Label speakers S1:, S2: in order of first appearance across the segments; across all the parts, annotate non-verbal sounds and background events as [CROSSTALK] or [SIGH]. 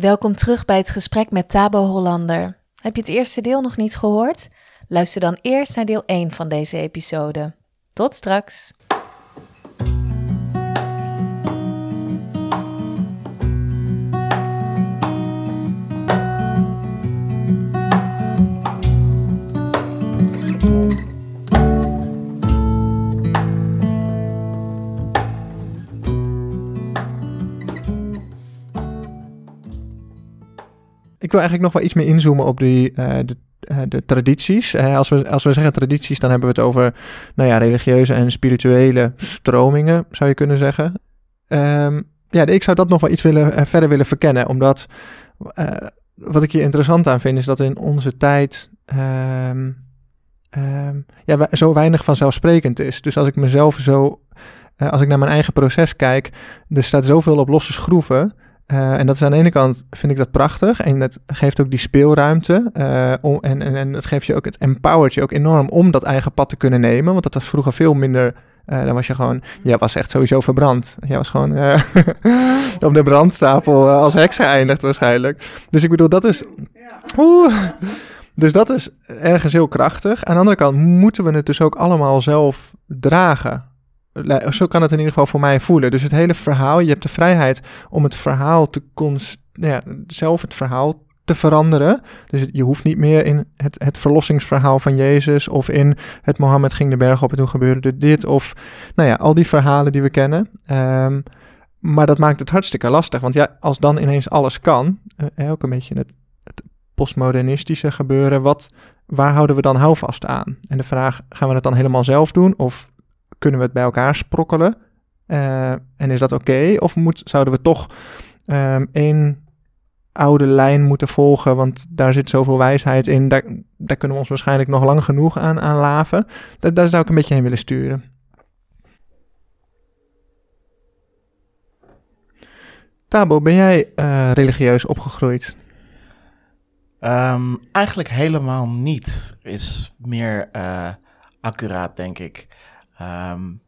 S1: Welkom terug bij het gesprek met Tabo Hollander. Heb je het eerste deel nog niet gehoord? Luister dan eerst naar deel 1 van deze episode. Tot straks!
S2: Wil eigenlijk nog wel iets meer inzoomen op die, uh, de, uh, de tradities. Als, we, als we zeggen tradities, dan hebben we het over nou ja, religieuze en spirituele stromingen, zou je kunnen zeggen. Um, ja, ik zou dat nog wel iets willen, verder willen verkennen, omdat wat ik hier interessant aan vind, is dat in onze tijd um, um, ja, zo weinig vanzelfsprekend is. Dus als ik mezelf zo, als ik naar mijn eigen proces kijk, er staat zoveel op losse schroeven. Uh, en dat is aan de ene kant, vind ik dat prachtig. En het geeft ook die speelruimte. Om, en, en, en het geeft je ook, het empowert je ook enorm om dat eigen pad te kunnen nemen. Want dat was vroeger veel minder. Uh, dan was je gewoon, jij was echt sowieso verbrand. Jij was gewoon [LAUGHS] op de brandstapel als heks geëindigd waarschijnlijk. Dus ik bedoel, dat is. Dus dat is ergens heel krachtig. Aan de andere kant moeten we het dus ook allemaal zelf dragen. Zo kan het in ieder geval voor mij voelen. Dus het hele verhaal, je hebt de vrijheid om het verhaal te nou ja, zelf het verhaal te veranderen. Dus je hoeft niet meer in het, het verlossingsverhaal van Jezus of in het Mohammed ging de berg op en toen gebeurde dit of nou ja, al die verhalen die we kennen. Um, maar dat maakt het hartstikke lastig, want ja, als dan ineens alles kan, uh, ook een beetje het, het postmodernistische gebeuren, wat, waar houden we dan houvast aan? En de vraag, gaan we het dan helemaal zelf doen of kunnen we het bij elkaar sprokkelen? Uh, en is dat oké? Of zouden we toch um, één oude lijn moeten volgen? Want daar zit zoveel wijsheid in. Daar, daar kunnen we ons waarschijnlijk nog lang genoeg aan, aan laven. Da daar zou ik een beetje heen willen sturen. Tabo, ben jij uh, religieus opgegroeid?
S3: Um, eigenlijk helemaal niet. Is meer uh, accuraat, denk ik. Um,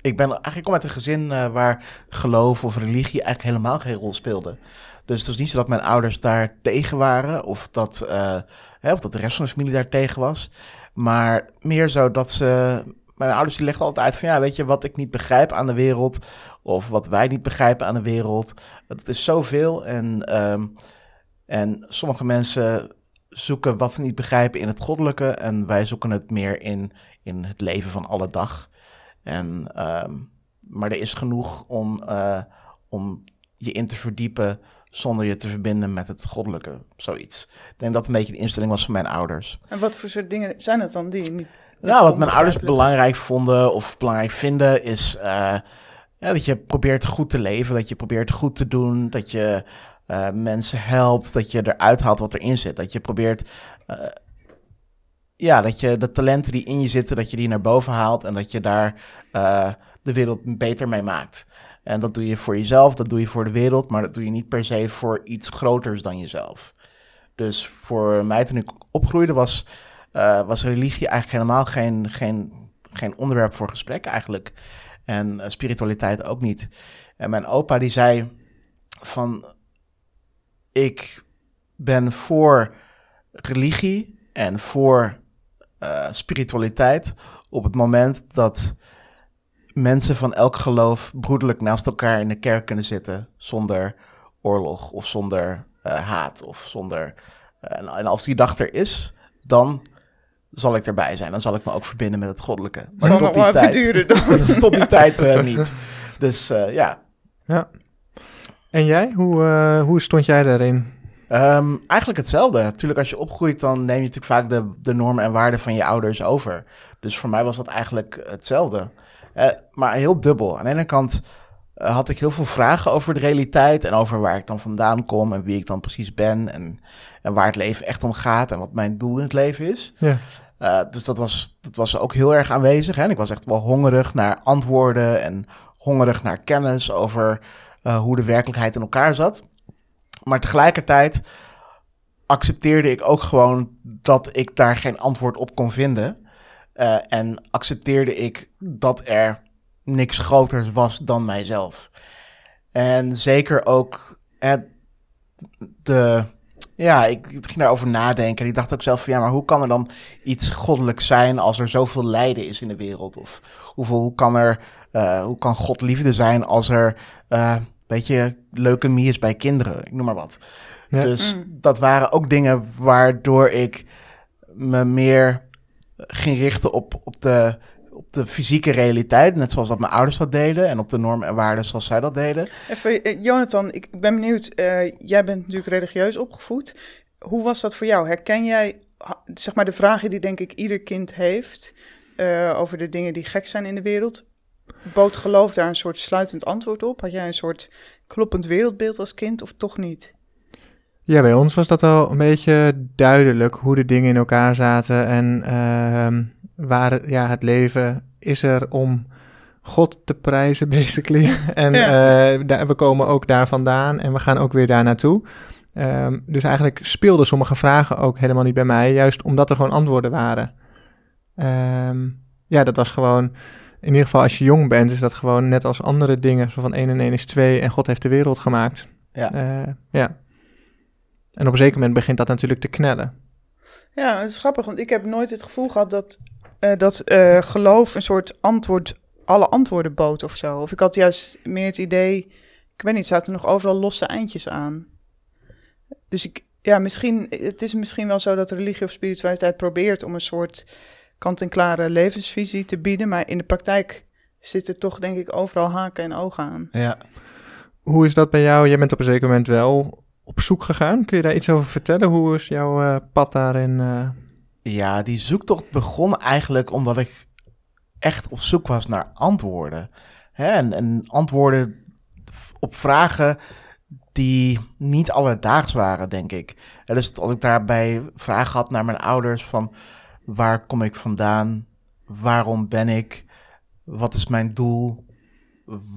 S3: ik ben eigenlijk kom uit een gezin uh, waar geloof of religie eigenlijk helemaal geen rol speelde. Dus het was niet zo dat mijn ouders daar tegen waren of dat, uh, hè, of dat de rest van de familie daar tegen was. Maar meer zo dat ze. Mijn ouders die legden altijd uit van ja, weet je, wat ik niet begrijp aan de wereld. Of wat wij niet begrijpen aan de wereld. Dat is zoveel. En, um, en sommige mensen zoeken wat ze niet begrijpen in het goddelijke. En wij zoeken het meer in in het leven van alle dag. En, um, maar er is genoeg om, uh, om je in te verdiepen zonder je te verbinden met het goddelijke, zoiets. Ik denk dat een beetje de instelling was van mijn ouders.
S4: En wat voor soort dingen zijn het dan die je niet...
S3: Nou, wat mijn ouders belangrijk vonden of belangrijk vinden is uh, ja, dat je probeert goed te leven, dat je probeert goed te doen, dat je uh, mensen helpt, dat je eruit haalt wat erin zit, dat je probeert uh, ja, dat je de talenten die in je zitten, dat je die naar boven haalt en dat je daar uh, de wereld beter mee maakt. En dat doe je voor jezelf, dat doe je voor de wereld, maar dat doe je niet per se voor iets groters dan jezelf. Dus voor mij toen ik opgroeide was, was religie eigenlijk helemaal geen, geen, geen onderwerp voor gesprek eigenlijk. En spiritualiteit ook niet. En mijn opa die zei van, ik ben voor religie en voor uh, spiritualiteit op het moment dat mensen van elk geloof broederlijk naast elkaar in de kerk kunnen zitten zonder oorlog of zonder uh, haat of zonder. Uh, en, en, als die dag er is, dan zal ik erbij zijn. Dan zal ik me ook verbinden met het goddelijke.
S4: Maar zal tot die tijd, duren dan.
S3: dus [LAUGHS] tot die [LAUGHS] tijd niet. Dus ja.
S2: Ja. En jij, hoe, hoe stond jij daarin?
S3: Um, eigenlijk hetzelfde. Natuurlijk, als je opgroeit, dan neem je natuurlijk vaak de, de normen en waarden van je ouders over. Dus voor mij was dat eigenlijk hetzelfde. Uh, maar heel dubbel. Aan de ene kant uh, had ik heel veel vragen over de realiteit en over waar ik dan vandaan kom en wie ik dan precies ben en, en waar het leven echt om gaat en wat mijn doel in het leven is.
S2: Ja.
S3: Uh, dus dat was, dat was ook heel erg aanwezig. Hè? En ik was echt wel hongerig naar antwoorden en hongerig naar kennis over hoe de werkelijkheid in elkaar zat. Maar tegelijkertijd accepteerde ik ook gewoon dat ik daar geen antwoord op kon vinden. Uh, en accepteerde ik dat er niks groters was dan mijzelf. En zeker ook, de, ja, ik ging daarover nadenken. En ik dacht ook zelf van ja, maar hoe kan er dan iets goddelijk zijn als er zoveel lijden is in de wereld? Of hoeveel, hoe kan er, uh, hoe kan God liefde zijn als er, uh, weet je, leukemie is bij kinderen? Ik noem maar wat. Ja. Dus mm. dat waren ook dingen waardoor ik me meer ging richten op, op de op de fysieke realiteit, net zoals dat mijn ouders dat deden, en op de normen en waarden zoals zij dat deden.
S4: Even, eh, Jonathan, ik ben benieuwd. Uh, jij bent natuurlijk religieus opgevoed. Hoe was dat voor jou? Herken jij, zeg maar, de vragen die denk ik ieder kind heeft uh, over de dingen die gek zijn in de wereld? Bood geloof daar een soort sluitend antwoord op? Had jij een soort kloppend wereldbeeld als kind of toch niet?
S2: Ja, bij ons was dat wel een beetje duidelijk hoe de dingen in elkaar zaten en uh, waar ja, het leven is er om God te prijzen, [LAUGHS] basically. en ja. uh, daar, we komen ook daar vandaan en we gaan ook weer daar naartoe. Um, dus eigenlijk speelden sommige vragen ook helemaal niet bij mij, juist omdat er gewoon antwoorden waren. Um, ja, dat was gewoon, in ieder geval als je jong bent, is dat gewoon net als andere dingen, zo van 1 en 1 is 2 en God heeft de wereld gemaakt. Ja. Uh, ja. En op een zeker moment begint dat natuurlijk te knellen.
S4: Ja, het is grappig, want ik heb nooit het gevoel gehad dat uh, dat uh, geloof een soort antwoord, alle antwoorden bood of zo. Of ik had juist meer het idee, ik weet niet, zaten nog overal losse eindjes aan. Dus ik, ja, misschien, het is misschien wel zo dat religie of spiritualiteit probeert om een soort kant-en-klare levensvisie te bieden, maar in de praktijk zitten toch denk ik overal haken en ogen aan.
S3: Ja.
S2: Hoe is dat bij jou? Jij bent op een zeker moment wel op zoek gegaan. Kun je daar iets over vertellen? Hoe is jouw uh, pad daarin?
S3: Ja, die zoektocht begon eigenlijk omdat ik echt op zoek was naar antwoorden. Hè? En, en antwoorden op vragen die niet alledaags waren, denk ik. En dus als ik daarbij vragen had naar mijn ouders van waar kom ik vandaan, waarom ben ik, wat is mijn doel,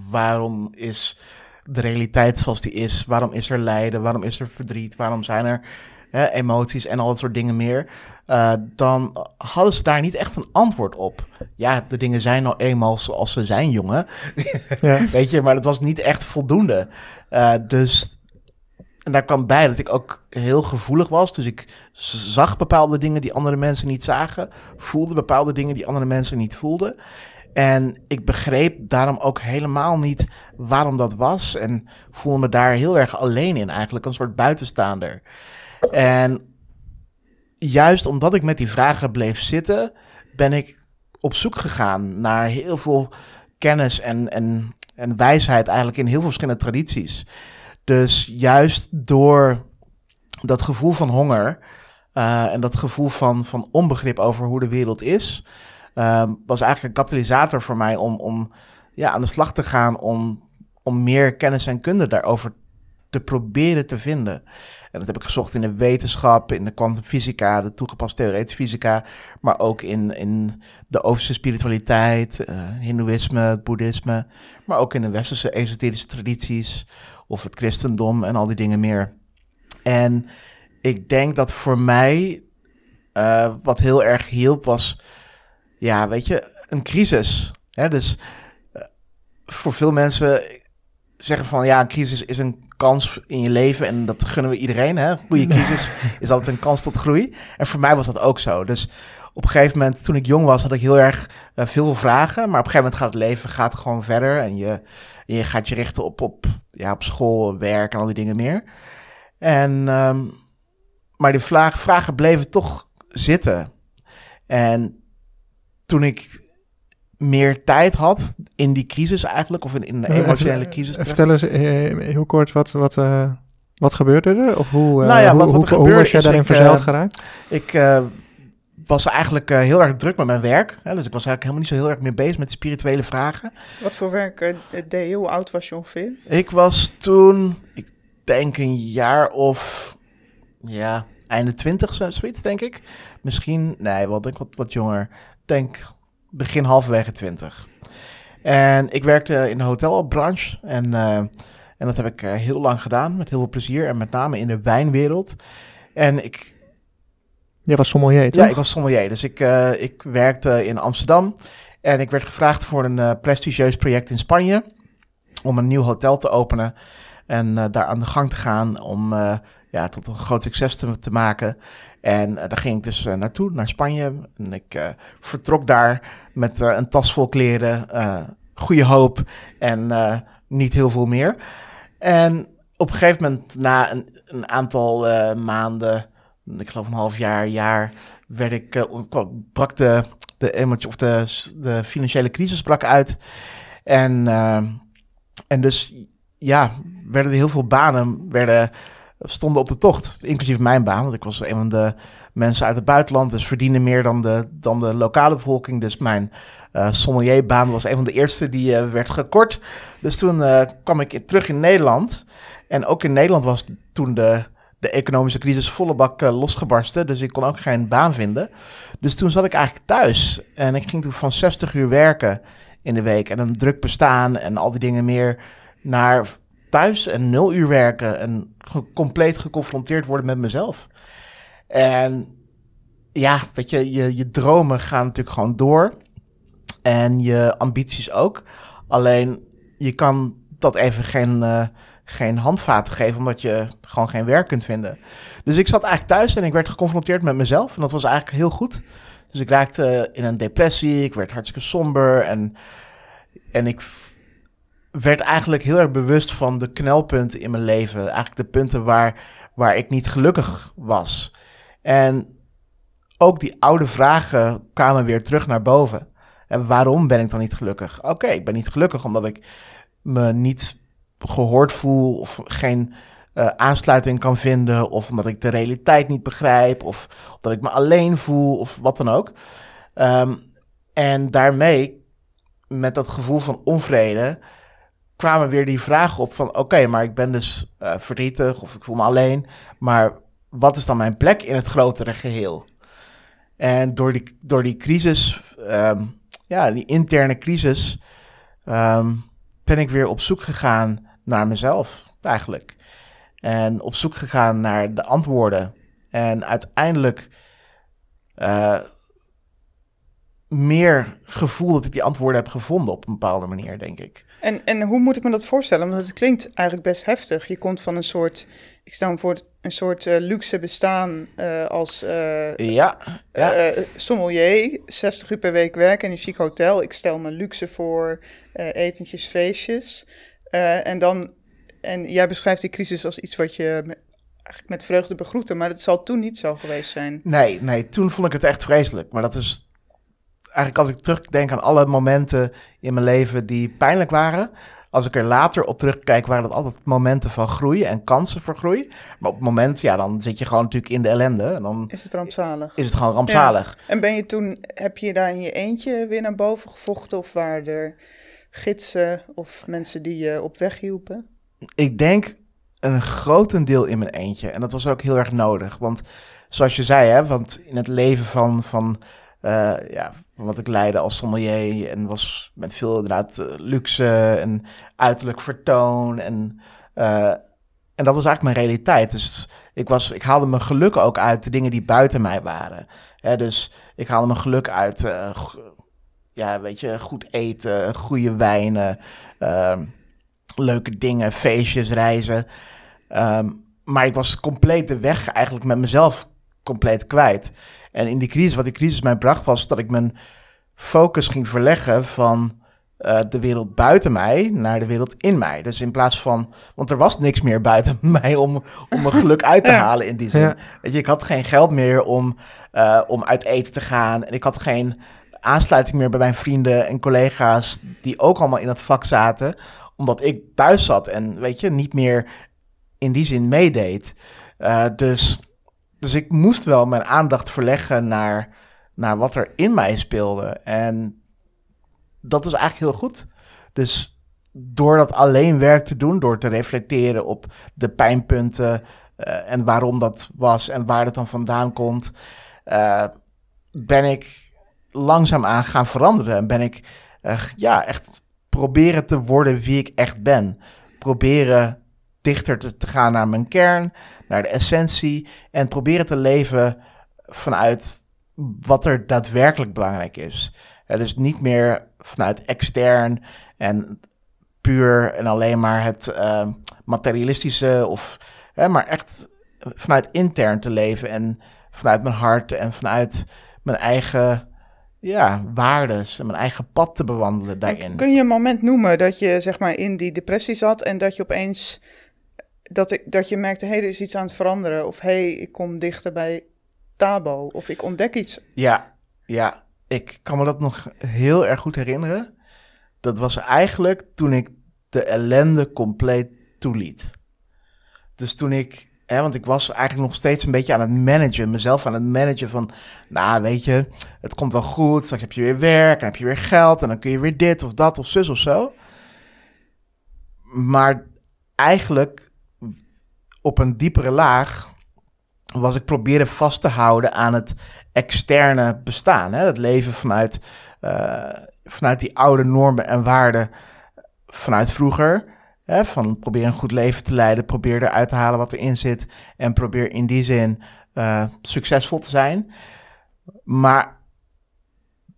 S3: waarom is de realiteit zoals die is, waarom is er lijden, waarom is er verdriet, waarom zijn er hè, emoties en al dat soort dingen meer, uh, dan hadden ze daar niet echt een antwoord op. Ja, de dingen zijn nou eenmaal zoals ze zijn, jongen. Ja. [LAUGHS] Weet je, maar dat was niet echt voldoende. Uh, dus en daar kwam bij dat ik ook heel gevoelig was. Dus ik zag bepaalde dingen die andere mensen niet zagen. Voelde bepaalde dingen die andere mensen niet voelden. En ik begreep daarom ook helemaal niet waarom dat was. En voelde me daar heel erg alleen in, eigenlijk een soort buitenstaander. En juist omdat ik met die vragen bleef zitten, ben ik op zoek gegaan naar heel veel kennis en, en, en wijsheid eigenlijk in heel veel verschillende tradities. Dus juist door dat gevoel van honger uh, en dat gevoel van, van onbegrip over hoe de wereld is, uh, was eigenlijk een katalysator voor mij om, om ja, aan de slag te gaan om, om meer kennis en kunde daarover te proberen te vinden. En dat heb ik gezocht in de wetenschap, in de kwantumfysica, de toegepaste theoretische fysica, maar ook in, in de Oosterse spiritualiteit, uh, Hindoeïsme, het Boeddhisme, maar ook in de westerse esoterische tradities of het christendom en al die dingen meer. En ik denk dat voor mij uh, wat heel erg hielp was, ja, weet je, een crisis. Hè? Dus uh, voor veel mensen zeggen van ja, een crisis is een kans in je leven en dat gunnen we iedereen. Hè? Goede crisis is altijd een kans tot groei. En voor mij was dat ook zo. Dus op een gegeven moment, toen ik jong was, had ik heel erg uh, veel vragen. Maar op een gegeven moment gaat het leven gaat gewoon verder. En je, je gaat je richten op, op, ja, op school, werk en al die dingen meer. En, um, maar die vragen, vragen bleven toch zitten. En toen ik meer tijd had in die crisis eigenlijk, of in, in de emotionele crisis.
S2: Vertel eens uh, heel kort, wat, wat, uh, wat gebeurde er? Of hoe,
S3: uh, nou ja,
S2: hoe,
S3: wat, wat
S2: hoe, hoe was jij daarin verzeild geraakt?
S3: Ik was eigenlijk heel erg druk met mijn werk. Hè, dus ik was eigenlijk helemaal niet zo heel erg meer bezig met spirituele vragen.
S4: Wat voor werk deed je? Hoe oud was je ongeveer?
S3: Ik was toen, ik denk een jaar of, ja, einde twintig, zoiets denk ik. Misschien, nee, wel denk wat, wat jonger. Denk begin halverwege twintig. En ik werkte in de hotelbranche en, uh, en dat heb ik uh, heel lang gedaan, met heel veel plezier en met name in de wijnwereld. En ik...
S2: Jij was sommelier, toch?
S3: Ja, ik was sommelier. Dus ik, uh, ik werkte in Amsterdam en ik werd gevraagd voor een prestigieus project in Spanje om een nieuw hotel te openen. En daar aan de gang te gaan om ja, tot een groot succes te, maken. En uh, daar ging ik dus naartoe, naar Spanje. En ik vertrok daar met een tas vol kleren, goede hoop en niet heel veel meer. En op een gegeven moment, na een, een aantal maanden, ik geloof een half jaar, jaar, werd ik, brak de, de, emotie, of de, de financiële crisis brak uit. En, en dus ja, werden er heel veel banen werden, stonden op de tocht. Inclusief mijn baan, want ik was een van de mensen uit het buitenland, dus verdiende meer dan de, dan de lokale bevolking. Dus mijn uh, sommelierbaan was een van de eerste die uh, werd gekort. Dus toen uh, kwam ik terug in Nederland. En ook in Nederland was toen de, de economische crisis volle bak losgebarsten. Dus ik kon ook geen baan vinden. Dus toen zat ik eigenlijk thuis. En ik ging toen van 60 uur werken in de week. En een druk bestaan en al die dingen meer naar thuis en nul uur werken en compleet geconfronteerd worden met mezelf. En ja, weet je, je, je dromen gaan natuurlijk gewoon door. En je ambities ook. Alleen je kan dat even geen, uh, geen handvaten geven, omdat je gewoon geen werk kunt vinden. Dus ik zat eigenlijk thuis en ik werd geconfronteerd met mezelf. En dat was eigenlijk heel goed. Dus ik raakte in een depressie, ik werd hartstikke somber en, en ik werd eigenlijk heel erg bewust van de knelpunten in mijn leven. Eigenlijk de punten waar, waar ik niet gelukkig was. En ook die oude vragen kwamen weer terug naar boven. En waarom ben ik dan niet gelukkig? Oké, ik ben niet gelukkig omdat ik me niet gehoord voel of geen uh, aansluiting kan vinden, of omdat ik de realiteit niet begrijp, of omdat ik me alleen voel, of wat dan ook. Um, en daarmee, met dat gevoel van onvrede, kwamen weer die vragen op van... oké, maar ik ben dus uh, verdrietig of ik voel me alleen... maar wat is dan mijn plek in het grotere geheel? En door die, door die crisis, um, ja, die interne crisis... Um, ben ik weer op zoek gegaan naar mezelf, eigenlijk. En op zoek gegaan naar de antwoorden. En uiteindelijk... Uh, meer gevoel dat ik die antwoorden heb gevonden op een bepaalde manier, denk ik.
S4: En, en hoe moet ik me dat voorstellen? Want het klinkt eigenlijk best heftig. Je komt van een soort, ik stel me voor, een soort uh, luxe bestaan uh, als uh,
S3: ja, ja.
S4: sommelier. 60 uur per week werken in een chic hotel. Ik stel me luxe voor, etentjes, feestjes. en dan, en jij beschrijft die crisis als iets wat je eigenlijk met vreugde begroette, maar dat zal toen niet zo geweest zijn.
S3: Nee, nee, toen vond ik het echt vreselijk. Maar dat is eigenlijk als ik terugdenk aan alle momenten in mijn leven die pijnlijk waren, als ik er later op terugkijk, waren dat altijd momenten van groei en kansen voor groei. Maar op het moment, ja, dan zit je gewoon natuurlijk in de ellende. En dan
S4: is het rampzalig.
S3: Is het gewoon rampzalig.
S4: En ben je toen, heb je daar in je eentje weer naar boven gevochten? Of waren er gidsen of mensen die je op weg hielpen?
S3: Ik denk een grotendeel in mijn eentje. En dat was ook heel erg nodig. Want zoals je zei, hè, want in het leven van, van uh, ja, wat ik leidde als sommelier en was met veel inderdaad uh, luxe en uiterlijk vertoon. En, uh, en dat was eigenlijk mijn realiteit. Dus ik, was, ik haalde mijn geluk ook uit de dingen die buiten mij waren. Hè, dus ik haalde mijn geluk uit, ja, weet je, goed eten, goede wijnen, ehm, leuke dingen, feestjes, reizen. Um, maar ik was compleet de weg eigenlijk met mezelf compleet kwijt. En in die crisis, wat die crisis mij bracht, was dat ik mijn focus ging verleggen van uh, de wereld buiten mij naar de wereld in mij. Dus in plaats van, want er was niks meer buiten [LAUGHS] mij om, om mijn geluk uit te halen in die zin. Weet je, ik had geen geld meer om, uh, om uit eten te gaan. En ik had geen aansluiting meer bij mijn vrienden en collega's die ook allemaal in dat vak zaten, omdat ik thuis zat en weet je, niet meer in die zin meedeed. Uh, dus dus ik moest wel mijn aandacht verleggen naar, naar wat er in mij speelde. En dat was eigenlijk heel goed. Dus door dat alleen werk te doen, door te reflecteren op de pijnpunten uh, en waarom dat was en waar het dan vandaan komt, uh, ben ik langzaamaan gaan veranderen. En ben ik uh, ja, echt proberen te worden wie ik echt ben. Proberen dichter te, te, gaan naar mijn kern, naar de essentie en proberen te leven vanuit wat er daadwerkelijk belangrijk is. dus niet meer vanuit extern en puur en alleen maar het eh, materialistische of hè, maar echt vanuit intern te leven en vanuit mijn hart en vanuit mijn eigen ja, waardes en mijn eigen pad te bewandelen daarin.
S4: Kun je een moment noemen dat je zeg maar in die depressie zat en dat je opeens dat, ik, dat je merkte, hé, hey, er is iets aan het veranderen of hé, hey, ik kom dichter bij Tabo of ik ontdek iets.
S3: Ja, ja, ik kan me dat nog heel erg goed herinneren. Dat was eigenlijk toen ik de ellende compleet toeliet. Dus toen ik Hè, want ik was eigenlijk nog steeds een beetje aan het managen, mezelf aan het managen van, nou weet je, het komt wel goed, straks heb je weer werk en heb je weer geld en dan kun je weer dit of dat of zus of zo. Maar eigenlijk op een diepere laag was ik proberen vast te houden aan het externe bestaan. Hè? Het leven vanuit, uh, vanuit die oude normen en waarden vanuit vroeger. Hè, van probeer een goed leven te leiden, probeer eruit te halen wat erin zit en probeer in die zin uh, succesvol te zijn. Maar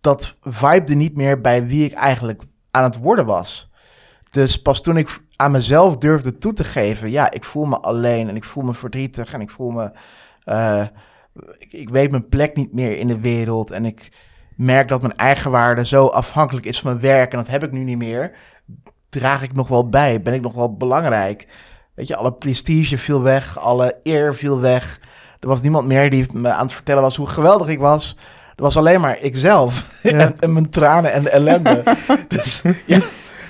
S3: dat vibede niet meer bij wie ik eigenlijk aan het worden was. Dus pas toen ik aan mezelf durfde toe te geven, ja, ik voel me alleen en ik voel me verdrietig en ik voel me, uh, ik, ik, weet mijn plek niet meer in de wereld en ik merk dat mijn eigen waarde zo afhankelijk is van mijn werk en dat heb ik nu niet meer draag ik nog wel bij? Ben ik nog wel belangrijk? Weet je, alle prestige viel weg, alle eer viel weg. Er was niemand meer die me aan het vertellen was hoe geweldig ik was. Er was alleen maar ikzelf [LAUGHS] en, en, mijn tranen en de ellende. [LAUGHS] dus ja,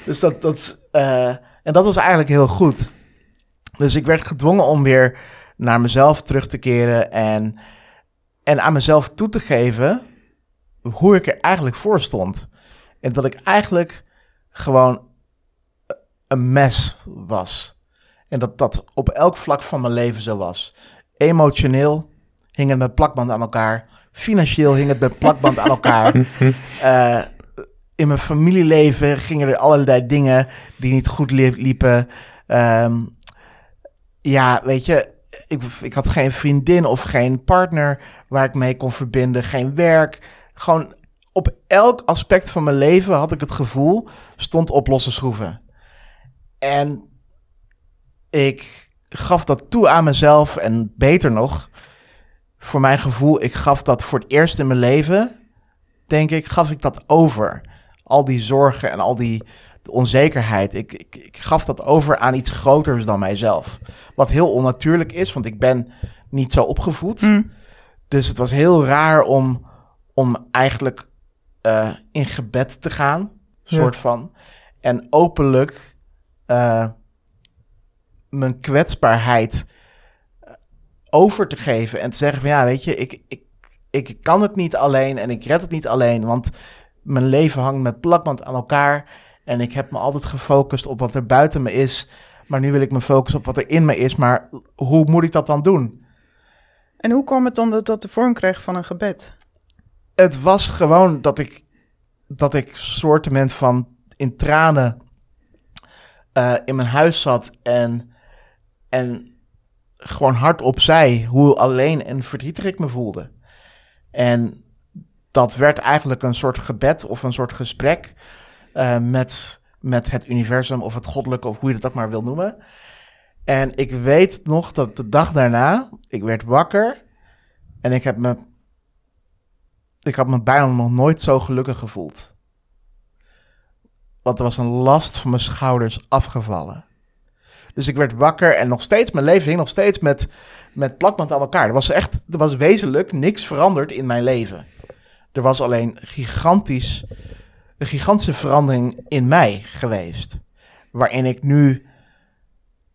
S3: dus dat, dat, uh, en dat was eigenlijk heel goed. Dus ik werd gedwongen om weer naar mezelf terug te keren en, en aan mezelf toe te geven hoe ik er eigenlijk voor stond. En dat ik eigenlijk gewoon een mes was. En dat dat op elk vlak van mijn leven zo was. Emotioneel hing het met plakband aan elkaar. Financieel hing het met plakband aan elkaar. Uh, [LAUGHS] in mijn familieleven gingen er allerlei dingen die niet goed liepen. Um, ja, weet je, ik, ik had geen vriendin of geen partner waar ik mee kon verbinden. Geen werk. Gewoon op elk aspect van mijn leven had ik het gevoel stond op losse schroeven. En ik gaf dat toe aan mezelf en beter nog, voor mijn gevoel, ik gaf dat voor het eerst in mijn leven, denk ik, gaf ik dat over. Al die zorgen en al die onzekerheid. Ik, ik, ik gaf dat over aan iets groters dan mijzelf. Wat heel onnatuurlijk is, want ik ben niet zo opgevoed. Mm. Dus het was heel raar om, om eigenlijk uh, in gebed te gaan, soort van. En openlijk uh, mijn kwetsbaarheid eh, over te geven en te zeggen van ja, weet je, ik, ik, ik kan het niet alleen en ik red het niet alleen, want mijn leven hangt met plakband aan elkaar en ik heb me altijd gefocust op wat er buiten me is, maar nu wil ik me focussen op wat er in me is, maar hoe moet ik dat dan doen?
S4: En hoe kwam het dan dat dat de vorm kreeg van een gebed?
S3: Het was gewoon dat ik, dat ik soortement van in tranen uh, in mijn huis zat en, en gewoon hardop zei hoe alleen en verdrietig ik me voelde. En dat werd eigenlijk een soort gebed of een soort gesprek uh, met, met het universum of het goddelijke of hoe je dat ook maar wil noemen. En ik weet nog dat de dag daarna, ik werd wakker en ik heb me, ik had me bijna nog nooit zo gelukkig gevoeld. Want er was een last van mijn schouders afgevallen. Dus ik werd wakker en nog steeds, mijn leven hing nog steeds met, met plakband aan elkaar. Er was echt, er was wezenlijk niks veranderd in mijn leven. Er was alleen gigantisch, een gigantische verandering in mij geweest. Waarin ik nu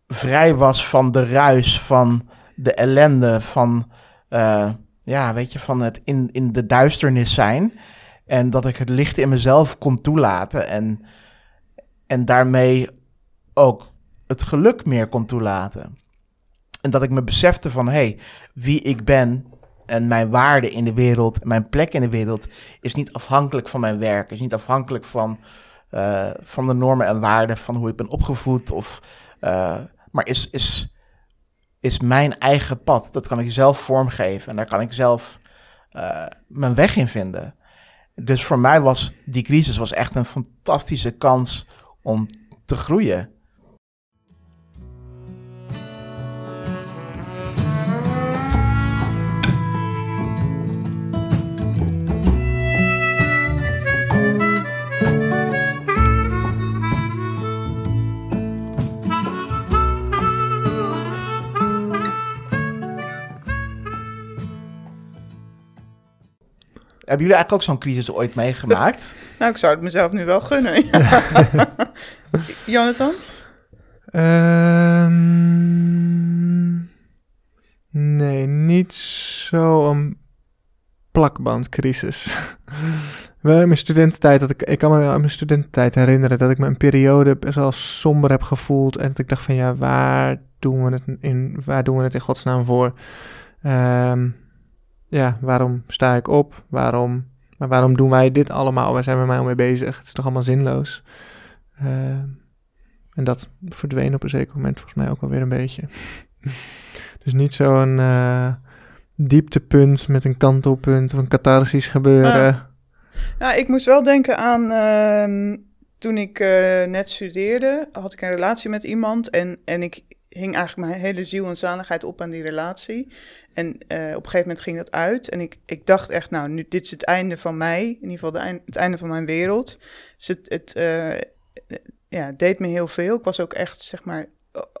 S3: vrij was van de ruis, van de ellende, van, uh, ja, weet je, van het in, in de duisternis zijn. En dat ik het licht in mezelf kon toelaten. En, en daarmee ook het geluk meer kon toelaten. En dat ik me besefte van, hé, hey, wie ik ben en mijn waarde in de wereld, mijn plek in de wereld, is niet afhankelijk van mijn werk. Is niet afhankelijk van, uh, van de normen en waarden van hoe ik ben opgevoed. Of, uh, maar is, is, is mijn eigen pad. Dat kan ik zelf vormgeven en daar kan ik zelf uh, mijn weg in vinden. Dus voor mij was die crisis was echt een fantastische kans om te groeien. Hebben jullie eigenlijk ook zo'n crisis ooit meegemaakt? [LAUGHS]
S4: Nou, ik zou het mezelf nu wel gunnen. [LAUGHS] Jonathan?
S2: Ehm, nee, niet zo een plakbandcrisis. [LAUGHS] Wel in mijn studententijd, dat ik, ik kan me aan mijn studententijd herinneren dat ik me een periode best wel somber heb gevoeld. En dat ik dacht van ja, waar doen we het in, waar doen we het in godsnaam voor? Ehm, ja, waarom sta ik op? Waarom, maar waarom doen wij dit allemaal? Waar zijn we mij al mee bezig? Het is toch allemaal zinloos? Ehm, en dat verdween op een zeker moment volgens mij ook alweer een beetje. [LAUGHS] dus niet zo'n eh, dieptepunt met een kantelpunt of een catharsis gebeuren.
S4: Ja, ik moest wel denken aan ehm, toen ik eh, net studeerde, had ik een relatie met iemand en, en ik hing eigenlijk mijn hele ziel en zaligheid op aan die relatie. En eh, op een gegeven moment ging dat uit en ik, ik dacht echt, nou, nu, dit is het einde van mij, in ieder geval de eind, het einde van mijn wereld. Dus het, het eh, ja, het deed me heel veel. Ik was ook echt, zeg maar,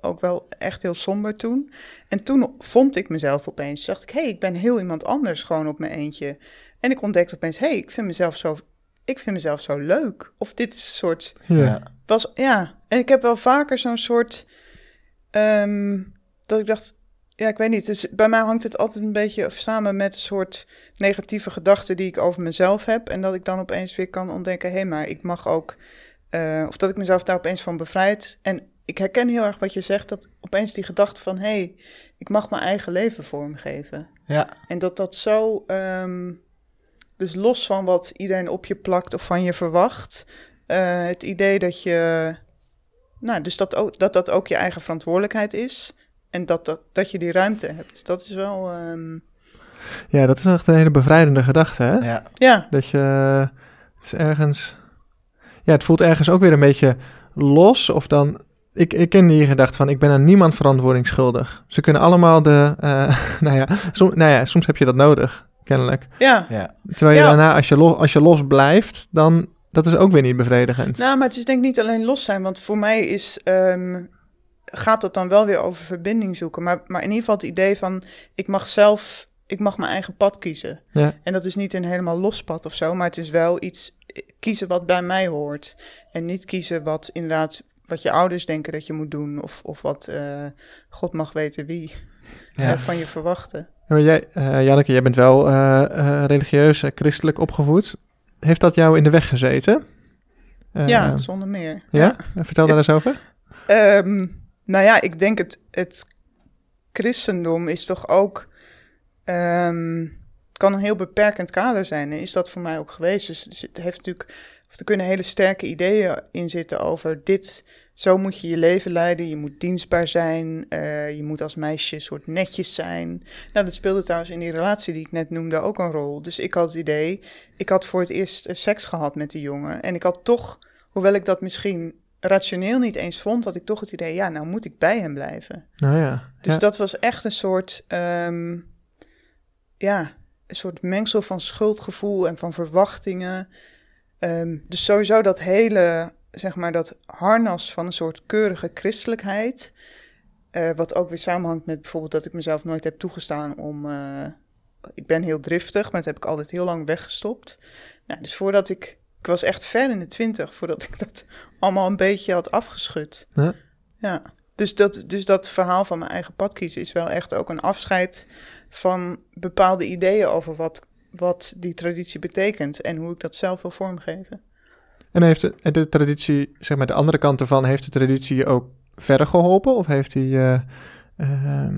S4: ook wel echt heel somber toen. En toen vond ik mezelf opeens. Dacht ik, hé, hey, ik ben heel iemand anders gewoon op mijn eentje. En ik ontdekte opeens, hé, hey, ik vind mezelf zo, ik vind mezelf zo leuk. Of dit is een soort,
S2: Ja.
S4: was, ja. En ik heb wel vaker zo'n soort, ehm, dat ik dacht, ja, ik weet niet. Dus bij mij hangt het altijd een beetje samen met een soort negatieve gedachten die ik over mezelf heb. En dat ik dan opeens weer kan ontdekken, hé, hey, maar ik mag ook, uh, of dat ik mezelf daar opeens van bevrijd. En ik herken heel erg wat je zegt, dat opeens die gedachte van, hé, hey, ik mag mijn eigen leven vormgeven.
S3: Ja.
S4: En dat dat zo, um, dus los van wat iedereen op je plakt of van je verwacht, uh, het idee dat je, nou, dus dat, ook, dat dat ook je eigen verantwoordelijkheid is. En dat, dat, dat je die ruimte hebt. Dat is wel. Um...
S2: Ja, dat is echt een hele bevrijdende gedachte, hè?
S3: Ja.
S4: ja.
S2: Dat je. Het is ergens. Ja, het voelt ergens ook weer een beetje los. Of dan. Ik, ik ken die gedachte van: ik ben aan niemand verantwoording schuldig. Ze kunnen allemaal de. Uh, [LAUGHS] nou, ja, som, nou ja, soms heb je dat nodig, kennelijk.
S4: Ja.
S3: ja.
S2: Terwijl je
S4: Ja.
S2: daarna, als je, los, als je los blijft, dan. Dat is ook weer niet bevredigend.
S4: Nou, maar het is denk ik niet alleen los zijn. Want voor mij is. Um, gaat het dan wel weer over verbinding zoeken. Maar, maar in ieder geval het idee van ik mag zelf, ik mag mijn eigen pad kiezen.
S2: Ja.
S4: En dat is niet een helemaal los pad of zo, maar het is wel iets kiezen wat bij mij hoort. En niet kiezen wat inderdaad, wat je ouders denken dat je moet doen. Of, of wat uh, God mag weten wie ja. uh, van je verwachten.
S2: Ja, maar jij, uh, Janneke, jij bent wel uh, religieus, christelijk opgevoed. Heeft dat jou in de weg gezeten?
S4: ja, zonder meer.
S2: Ja? ja? Vertel daar eens over.
S4: Um, nou ja, ik denk het, het christendom is toch ook. Um, kan een heel beperkend kader zijn. En is dat voor mij ook geweest. Dus het heeft natuurlijk. Of er kunnen hele sterke ideeën in zitten over dit. Zo moet je je leven leiden. Je moet dienstbaar zijn. Uh, je moet als meisje soort netjes zijn. Nou, dat speelde trouwens in die relatie die ik net noemde ook een rol. Dus ik had het idee. Ik had voor het eerst seks gehad met die jongen. En ik had toch, hoewel ik dat misschien rationeel niet eens vond, had ik toch het idee, ja, nou moet ik bij hem blijven.
S2: Nou ja.
S4: Dus
S2: ja.
S4: dat was echt een soort, um, ja, een soort mengsel van schuldgevoel en van verwachtingen. Um, dus sowieso dat hele, zeg maar, dat harnas van een soort keurige christelijkheid. Uh, wat ook weer samenhangt met bijvoorbeeld dat ik mezelf nooit heb toegestaan om. Uh, ik ben heel driftig, maar dat heb ik altijd heel lang weggestopt. Nou, dus voordat ik ik was echt ver in de twintig voordat ik dat [LAUGHS] allemaal een beetje had afgeschud.
S2: Ja.
S4: ja. Dus, dat, dus dat verhaal van mijn eigen pad kiezen is wel echt ook een afscheid van bepaalde ideeën over wat, wat die traditie betekent en hoe ik dat zelf wil vormgeven.
S2: En heeft de, de traditie, zeg maar de andere kant ervan, heeft de traditie je ook verder geholpen? Of heeft die. Uh, uh,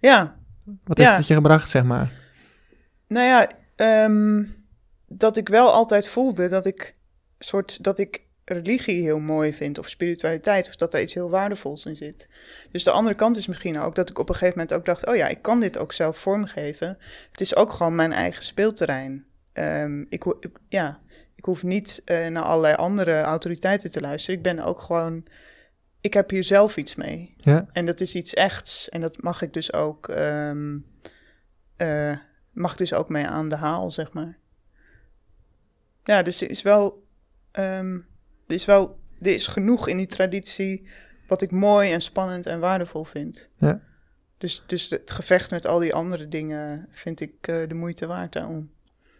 S4: ja.
S2: Wat
S4: ja.
S2: heeft het je gebracht, zeg maar?
S4: Nou ja, um, dat ik wel altijd voelde dat ik soort dat ik religie heel mooi vind of spiritualiteit of dat er iets heel waardevols in zit. Dus de andere kant is misschien ook dat ik op een gegeven moment ook dacht, oh ja, ik kan dit ook zelf vormgeven. Het is ook gewoon mijn eigen speelterrein. Um, ik, ik, ja, ik hoef niet eh, naar allerlei andere autoriteiten te luisteren. Ik ben ook gewoon, ik heb hier zelf iets mee.
S2: Ja.
S4: En dat is iets echts. En dat mag ik dus ook, ehm, eh, mag ik dus ook mee aan de haal, zeg maar. Ja, dus er is wel, ehm, er is wel, er is genoeg in die traditie wat ik mooi en spannend en waardevol vind.
S2: Ja.
S4: Dus, dus het gevecht met al die andere dingen vind ik eh, de moeite waard daarom.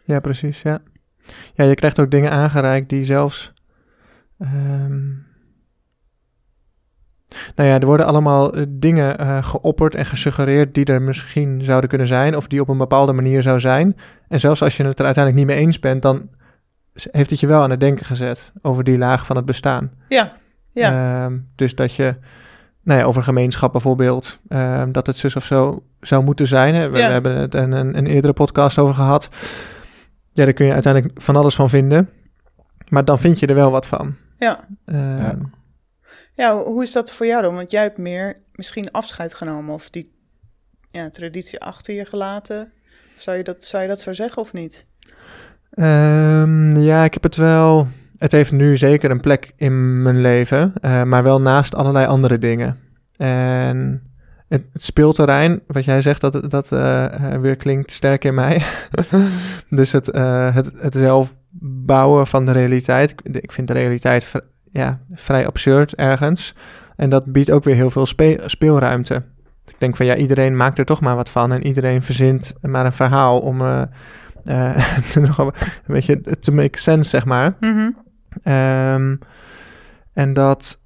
S2: Ja, precies, ja. Ja, je krijgt ook dingen aangereikt die zelfs... ehm, nou ja, er worden allemaal eh, dingen eh, geopperd en gesuggereerd die er misschien zouden kunnen zijn... of die op een bepaalde manier zou zijn. En zelfs als je het er uiteindelijk niet mee eens bent... dan heeft het je wel aan het denken gezet over die laag van het bestaan.
S4: Ja, ja.
S2: Ehm, dus dat je, nou ja, over gemeenschap bijvoorbeeld, ehm, dat het zus of zo zou moeten zijn. Hè. We,
S4: Ja.
S2: we hebben het een, een, een eerdere podcast over gehad. Ja, daar kun je uiteindelijk van alles van vinden. Maar dan vind je er wel wat van.
S4: ja.
S2: Ehm,
S3: Ja.
S4: Ja, ho- hoe is dat voor jou dan? Want jij hebt meer misschien afscheid genomen of die ja, traditie achter je gelaten. Of zou je dat, zou je dat zo zeggen of niet?
S2: Ehm, ja, ik heb het wel. Het heeft nu zeker een plek in mijn leven, eh, maar wel naast allerlei andere dingen. En het, speelterrein, wat jij zegt, dat, dat eh, eh, weer klinkt sterk in mij. [LAUGHS] dus het, eh, het, zelf bouwen van de realiteit. Ik- vind de realiteit ja, vrij absurd ergens. En dat biedt ook weer heel veel spe- speelruimte. Ik denk van ja, iedereen maakt er toch maar wat van. En iedereen verzint maar een verhaal om [LAUGHS] een beetje to make sense, zeg maar. Ehm, en dat.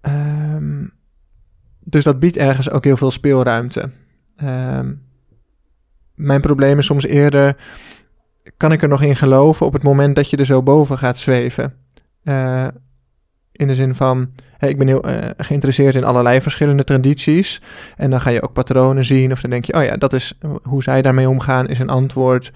S2: ehm, dus dat biedt ergens ook heel veel speelruimte. Ehm, mijn probleem is soms eerder. Kan ik er nog in geloven op het moment dat je er zo boven gaat zweven? Eh, in de zin van. ik ben heel eh, geïnteresseerd in allerlei verschillende tradities. En dan ga je ook patronen zien. Of dan denk je, oh ja, dat is hoe zij daarmee omgaan, is een antwoord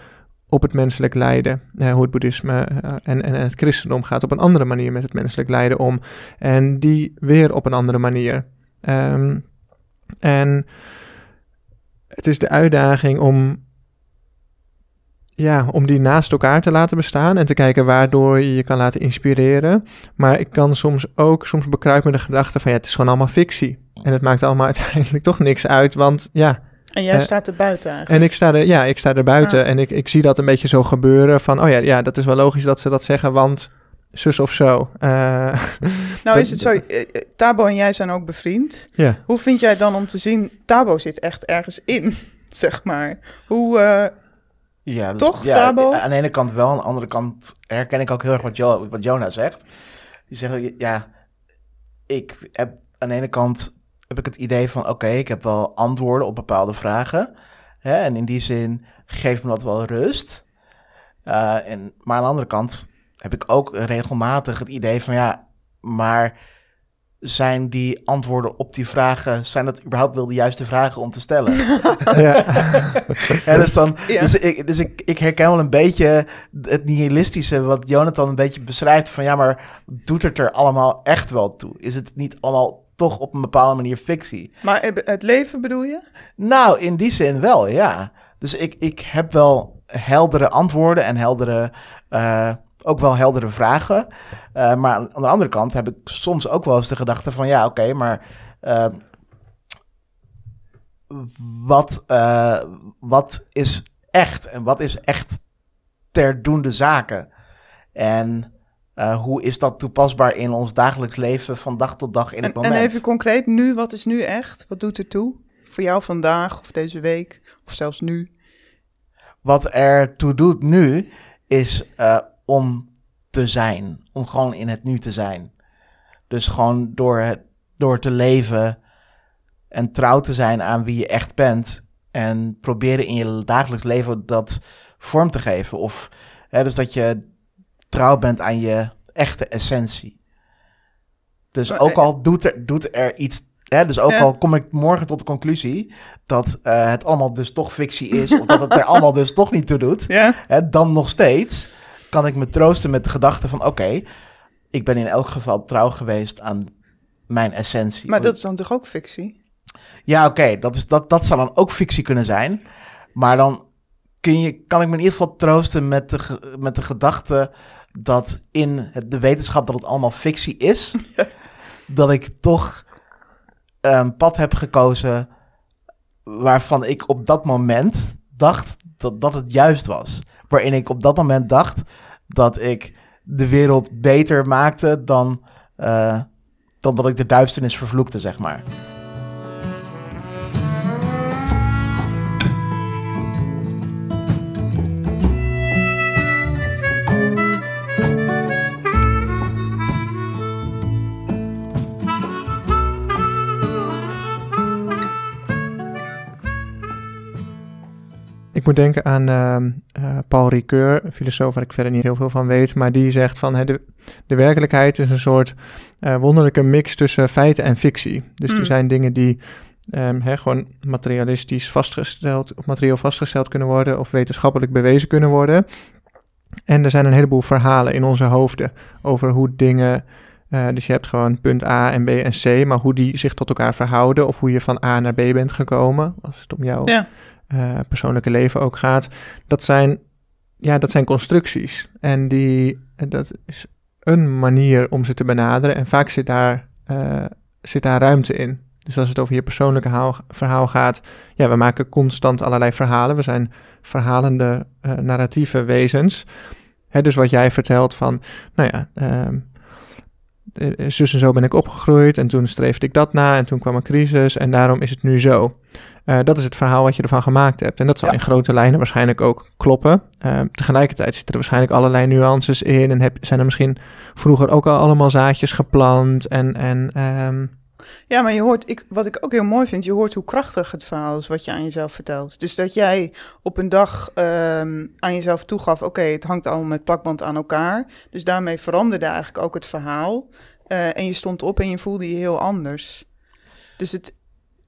S2: op het menselijk lijden. Hoe het boeddhisme eh, en, en, het christendom gaat op een andere manier met het menselijk lijden om. En die weer op een andere manier. Ehm, en het is de uitdaging om, ja, om die naast elkaar te laten bestaan en te kijken waardoor je je kan laten inspireren. Maar ik kan soms ook, soms bekruipt me de gedachte van ja, het is gewoon allemaal fictie. En het maakt allemaal [LAUGHS] uiteindelijk toch niks uit, want ja,
S4: En jij
S2: Eh,
S4: staat er buiten eigenlijk.
S2: en ik sta er, ja, ik sta er buiten
S4: Ah.
S2: en ik, ik zie dat een beetje zo gebeuren van, oh ja, ja, dat is wel logisch dat ze dat zeggen, want zus of zo. Eh, [LAUGHS]
S4: nou is het zo, eh, Tabo en jij zijn ook bevriend.
S2: ja.
S4: Hoe vind jij dan om te zien, Tabo zit echt ergens in, [LAUGHS] zeg maar. Hoe, eh,
S3: Ja, dus-
S4: Toch,
S3: ja,
S4: Tabo?
S3: Aan de ene kant wel, aan de andere kant herken ik ook heel erg wat, jo wat Jonah zegt. Die zeggen, ja, ik heb aan de ene kant heb ik het idee van, oké, ik heb wel antwoorden op bepaalde vragen. Hè, en in die zin geeft me dat wel rust. Eh, en, maar aan de andere kant heb ik ook regelmatig het idee van, ja, maar zijn die antwoorden op die vragen, zijn dat überhaupt wel de juiste vragen om te stellen? [LAUGHS]
S2: ja. [LAUGHS]
S3: Ja, dus dan,
S4: Ja.
S3: dus, ik, dus ik, ik herken wel een beetje het nihilistische wat Jonathan een beetje beschrijft van ja, maar doet het er allemaal echt wel toe? Is het niet allemaal toch op een bepaalde manier fictie?
S4: maar het leven bedoel je?
S3: Nou, in die zin wel, ja. Dus ik, ik heb wel heldere antwoorden en heldere, eh, ook wel heldere vragen. Eh, maar aan de andere kant heb ik soms ook wel eens de gedachte van ja, oké, maar eh, wat, wat is echt en wat is echt ter doende zaken? En eh, hoe is dat toepasbaar in ons dagelijks leven van dag tot dag in het
S4: En, en
S3: moment?
S4: even concreet, nu, wat is nu echt? Wat doet er toe? Voor jou vandaag of deze week of zelfs nu?
S3: Wat er toe doet nu, is eh, om te zijn. Om gewoon in het nu te zijn. Dus gewoon door, het, door te leven en trouw te zijn aan wie je echt bent. En proberen in je dagelijks leven dat vorm te geven. Of hè, dus dat je trouw bent aan je echte essentie. Dus
S4: Maar,
S3: ook
S4: eh,
S3: al doet er, doet er iets. Hè, dus ook
S4: Ja.
S3: al kom ik morgen tot de conclusie dat eh, het allemaal dus toch fictie is. of dat het er allemaal dus toch niet toe doet.
S4: Ja?
S3: Hè, dan nog steeds kan ik me troosten met de gedachte van... oké, ik ben in elk geval trouw geweest aan mijn essentie.
S4: Maar dat is dan toch ook fictie?
S3: Ja, oké, dat is dat, dat zou dan ook fictie kunnen zijn. Maar dan kun je, kan ik me in ieder geval troosten met de, met de gedachte dat in het, de wetenschap dat het allemaal fictie is, [LAUGHS] dat ik toch een pad heb gekozen waarvan ik op dat moment dacht dat, dat het juist was. Waarin ik op dat moment dacht dat ik de wereld beter maakte dan, uh, dan dat ik de duisternis vervloekte, zeg maar.
S2: Ik moet denken aan uh, Paul Ricoeur, een filosoof waar ik verder niet heel veel van weet, maar die zegt van de, de werkelijkheid is een soort uh, wonderlijke mix tussen feiten en fictie. Dus er mm. zijn dingen die um, gewoon materialistisch vastgesteld, of materieel vastgesteld kunnen worden of wetenschappelijk bewezen kunnen worden. En er zijn een heleboel verhalen in onze hoofden over hoe dingen uh, dus je hebt gewoon punt A en B en C, maar hoe die zich tot elkaar verhouden of hoe je van A naar B bent gekomen, als het om jou ja. Uh, persoonlijke leven ook gaat, dat zijn, ja, dat zijn constructies. En die, dat is een manier om ze te benaderen en vaak zit daar, uh, zit daar ruimte in. Dus als het over je persoonlijke verhaal gaat, ja, we maken constant allerlei verhalen. We zijn verhalende narratieve wezens. Hè, dus wat jij vertelt van, nou ja, ehm, eh, eh, zus en zo ben ik opgegroeid en toen streefde ik dat na en toen kwam een crisis en daarom is het nu zo. Uh, dat is het verhaal wat je ervan gemaakt hebt. En dat zal in grote lijnen waarschijnlijk ook kloppen. Uh, tegelijkertijd zitten er waarschijnlijk allerlei nuances in. En heb, zijn er misschien vroeger ook al allemaal zaadjes geplant. En, en, um...
S4: Ja, maar je hoort, ik, wat ik ook heel mooi vind, je hoort hoe krachtig het verhaal is wat je aan jezelf vertelt. Dus dat jij op een dag um, aan jezelf toegaf, oké, okay, het hangt allemaal met plakband aan elkaar. Dus daarmee veranderde eigenlijk ook het verhaal. Uh, en je stond op en je voelde je heel anders. Dus het...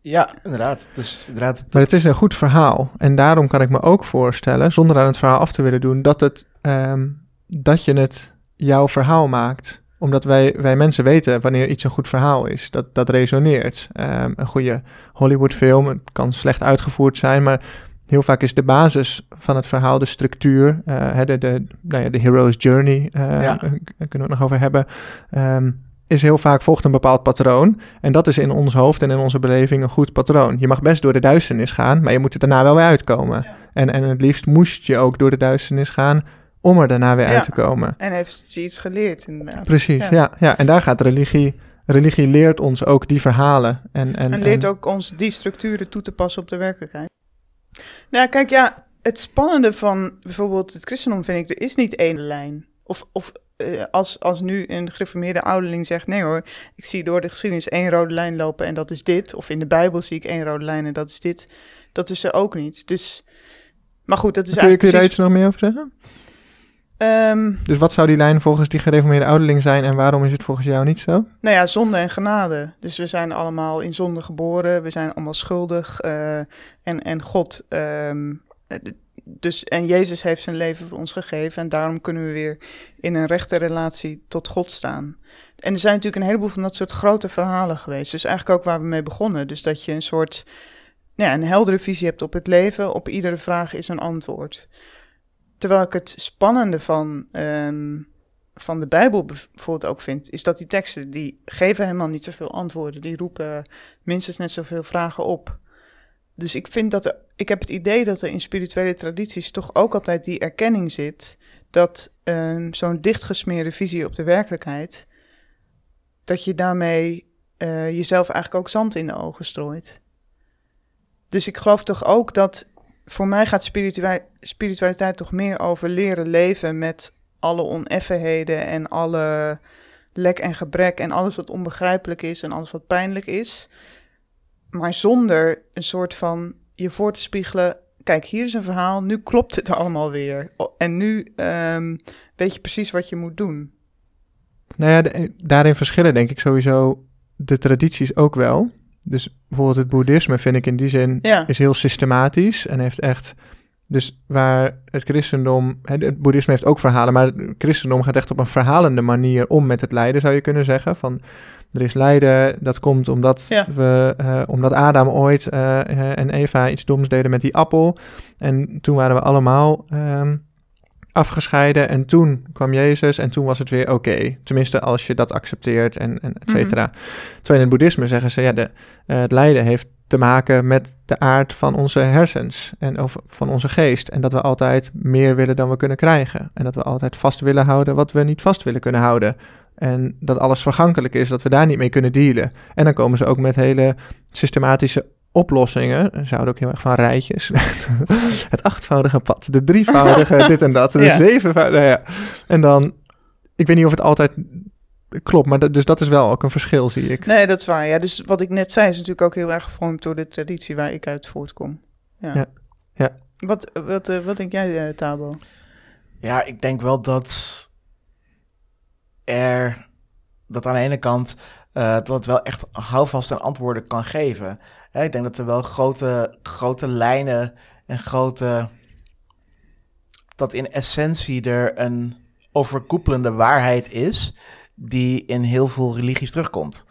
S3: Ja, inderdaad. Dus, inderdaad.
S2: Maar het is een goed verhaal. En daarom kan ik me ook voorstellen, zonder aan het verhaal af te willen doen, dat, het, um, dat je het jouw verhaal maakt omdat wij, wij mensen weten wanneer iets een goed verhaal is. Dat, dat resoneert. Um, een goede Hollywoodfilm, het kan slecht uitgevoerd zijn, maar heel vaak is de basis van het verhaal de structuur. Uh, de, de, nou ja, de hero's journey, uh, ja. kunnen we het nog over hebben. Um, is heel vaak volgt een bepaald patroon. En dat is in ons hoofd en in onze beleving een goed patroon. Je mag best door de duisternis gaan, maar je moet er daarna wel weer uitkomen. Ja. En, en het liefst moest je ook door de duisternis gaan om er daarna weer uit te komen.
S4: En heeft ze iets geleerd inderdaad.
S2: Precies, ja. ja. En daar gaat religie... Religie leert ons ook die verhalen. En,
S4: en, en leert ook ons die structuren toe te passen op de werkelijkheid. Nou, kijk, ja, het spannende van bijvoorbeeld het christendom vind ik, er is niet één lijn. Of, of uh, als, als nu een gereformeerde ouderling zegt, nee hoor, ik zie door de geschiedenis één rode lijn lopen en dat is dit. Of in de Bijbel zie ik één rode lijn en dat is dit. Dat is er ook niet. Dus, maar goed, dat is
S2: kun je, Kun je daar iets nog meer over zeggen? Um, dus wat zou die lijn volgens die gereformeerde ouderling zijn en waarom is het volgens jou niet zo?
S4: Nou ja, zonde en genade. Dus we zijn allemaal in zonde geboren, we zijn allemaal schuldig uh, en, en God um, dus, en Jezus heeft zijn leven voor ons gegeven en daarom kunnen we weer in een rechte relatie tot God staan. En er zijn natuurlijk een heleboel van dat soort grote verhalen geweest. Dus eigenlijk ook waar we mee begonnen. Dus dat je een soort, nou ja, een heldere visie hebt op het leven. Op iedere vraag is een antwoord. Terwijl ik het spannende van, um, van de Bijbel bijvoorbeeld ook vind, is dat die teksten, die geven helemaal niet zoveel antwoorden. Die roepen minstens net zoveel vragen op. Dus ik vind dat ik heb het idee dat er in spirituele tradities toch ook altijd die erkenning zit dat um, zo'n dichtgesmeerde visie op de werkelijkheid, dat je daarmee uh, jezelf eigenlijk ook zand in de ogen strooit. Dus ik geloof toch ook dat voor mij gaat spiritualiteit toch meer over leren leven met alle oneffenheden en alle lek en gebrek en alles wat onbegrijpelijk is en alles wat pijnlijk is maar zonder een soort van je voor te spiegelen. Kijk, hier is een verhaal, nu klopt het allemaal weer. En nu um, weet je precies wat je moet doen.
S2: Nou ja, daarin verschillen denk ik sowieso de tradities ook wel. Dus bijvoorbeeld het boeddhisme vind ik in die zin ja. is heel systematisch en heeft echt... Dus waar het christendom, het boeddhisme heeft ook verhalen, maar het christendom gaat echt op een verhalende manier om met het lijden, zou je kunnen zeggen. Van er is lijden, dat komt omdat, we, uh, omdat Adam ooit uh, en Eva iets doms deden met die appel. En toen waren we allemaal um, afgescheiden en toen kwam Jezus en toen was het weer oké. Tenminste, als je dat accepteert en, en et cetera. Terwijl in het boeddhisme zeggen ze, ja, de, eh, het lijden heeft te maken met de aard van onze hersens en of van onze geest. En dat we altijd meer willen dan we kunnen krijgen. En dat we altijd vast willen houden wat we niet vast willen kunnen houden. En dat alles vergankelijk is, dat we daar niet mee kunnen dealen. En dan komen ze ook met hele systematische oplossingen. Ze houden ook heel erg van rijtjes. [LAUGHS] het achtvoudige pad, de drievoudige, [LAUGHS] dit en dat, de
S4: Ja.
S2: zevenvoudige. ja. En dan, ik weet niet of het altijd klopt, maar dat, dus dat is wel ook een verschil, zie ik.
S4: Nee, dat is waar. Ja, dus wat ik net zei is natuurlijk ook heel erg gevormd door de traditie waar ik uit voortkom. Ja.
S2: Ja. Ja.
S4: Wat, wat, eh, wat denk jij, eh, Tabo?
S3: Ja, ik denk wel dat er dat aan de ene kant eh, dat het wel echt houvast en antwoorden kan geven. Hè, ik denk dat er wel grote, grote lijnen en grote dat in essentie er een overkoepelende waarheid is die in heel veel religies terugkomt.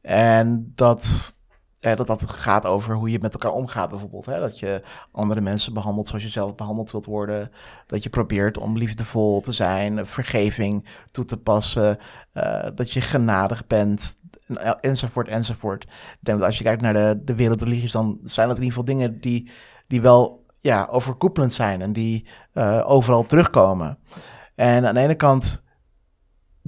S3: En dat, eh, dat dat gaat over hoe je met elkaar omgaat bijvoorbeeld. Hè? Dat je andere mensen behandelt zoals je zelf behandeld wilt worden. Dat je probeert om liefdevol te zijn, vergeving toe te passen. eh, dat je genadig bent, en- enzovoort, enzovoort. Ik denk dat als je kijkt naar de, de wereldreligies, dan zijn dat in ieder geval dingen die, die wel ja, overkoepelend zijn en die eh, overal terugkomen. En aan de ene kant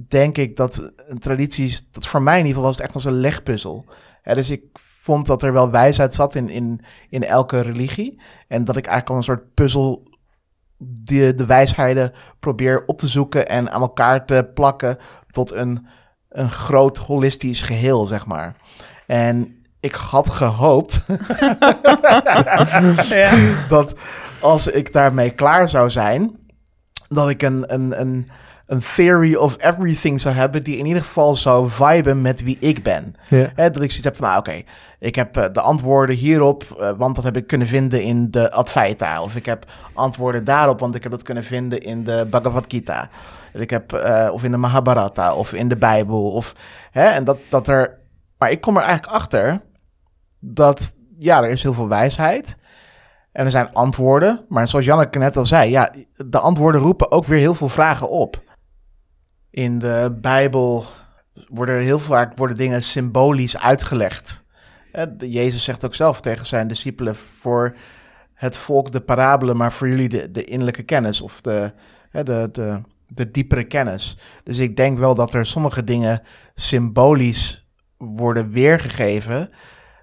S3: denk ik dat een traditie, dat voor mij in ieder geval was het echt als een legpuzzel. Dus ik vond dat er wel wijsheid zat in, in, in elke religie. En dat ik eigenlijk al een soort puzzel de, de wijsheden probeer op te zoeken en aan elkaar te plakken tot een, een groot holistisch geheel, zeg maar. En ik had gehoopt [LAUGHS]
S4: ja. [LAUGHS]
S3: dat als ik daarmee klaar zou zijn, dat ik een, een, een, een theory of everything zou hebben die in ieder geval zou viben met wie ik ben.
S2: Ja.
S3: Dat ik zoiets heb van, nou oké, ik heb eh, de antwoorden hierop, eh, want dat heb ik kunnen vinden in de Advaita. Of ik heb antwoorden daarop, want ik heb dat kunnen vinden in de Bhagavad Gita. Ik heb, eh, of in de Mahabharata, of in de Bijbel. Of, hè, en dat, dat er, maar ik kom er eigenlijk achter dat, ja, er is heel veel wijsheid. En er zijn antwoorden, maar zoals Janneke net al zei, ja, de antwoorden roepen ook weer heel veel vragen op. In de Bijbel worden heel vaak worden dingen symbolisch uitgelegd. Eh, Jezus zegt ook zelf tegen zijn discipelen: voor het volk de parabelen, maar voor jullie de, de innerlijke kennis of de, de, de, de diepere kennis. Dus ik denk wel dat er sommige dingen symbolisch worden weergegeven.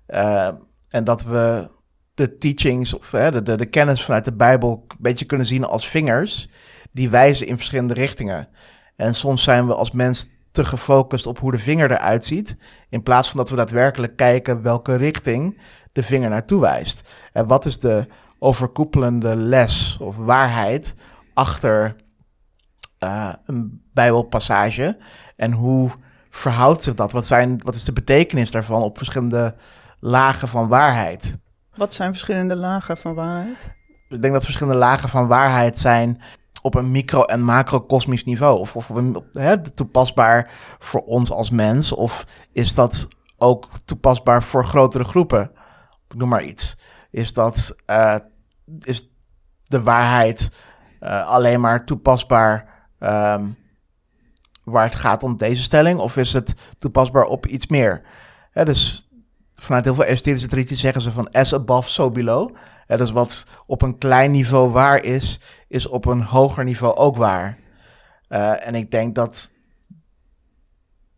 S3: eh, en dat we de teachings of de, de, de kennis vanuit de Bijbel een beetje kunnen zien als vingers die wijzen in verschillende richtingen. En soms zijn we als mens te gefocust op hoe de vinger eruit ziet, in plaats van dat we daadwerkelijk kijken welke richting de vinger naartoe wijst. En wat is de overkoepelende les of waarheid achter eh, een Bijbelpassage en hoe verhoudt zich dat? Wat, zijn, wat is de betekenis daarvan op verschillende lagen van waarheid?
S4: Wat zijn verschillende lagen van waarheid?
S3: Ik denk dat verschillende lagen van waarheid zijn op een micro- en macrocosmisch niveau. Of, of hè, toepasbaar voor ons als mens. Of is dat ook toepasbaar voor grotere groepen? Ik noem maar iets. Is dat eh, is de waarheid eh, alleen maar toepasbaar ehm, waar het gaat om deze stelling? Of is het toepasbaar op iets meer? Hè, dus vanuit heel veel esoterische tradities zeggen ze van as above, so below. Hè, dus wat op een klein niveau waar is, is op een hoger niveau ook waar. Eh, en ik denk dat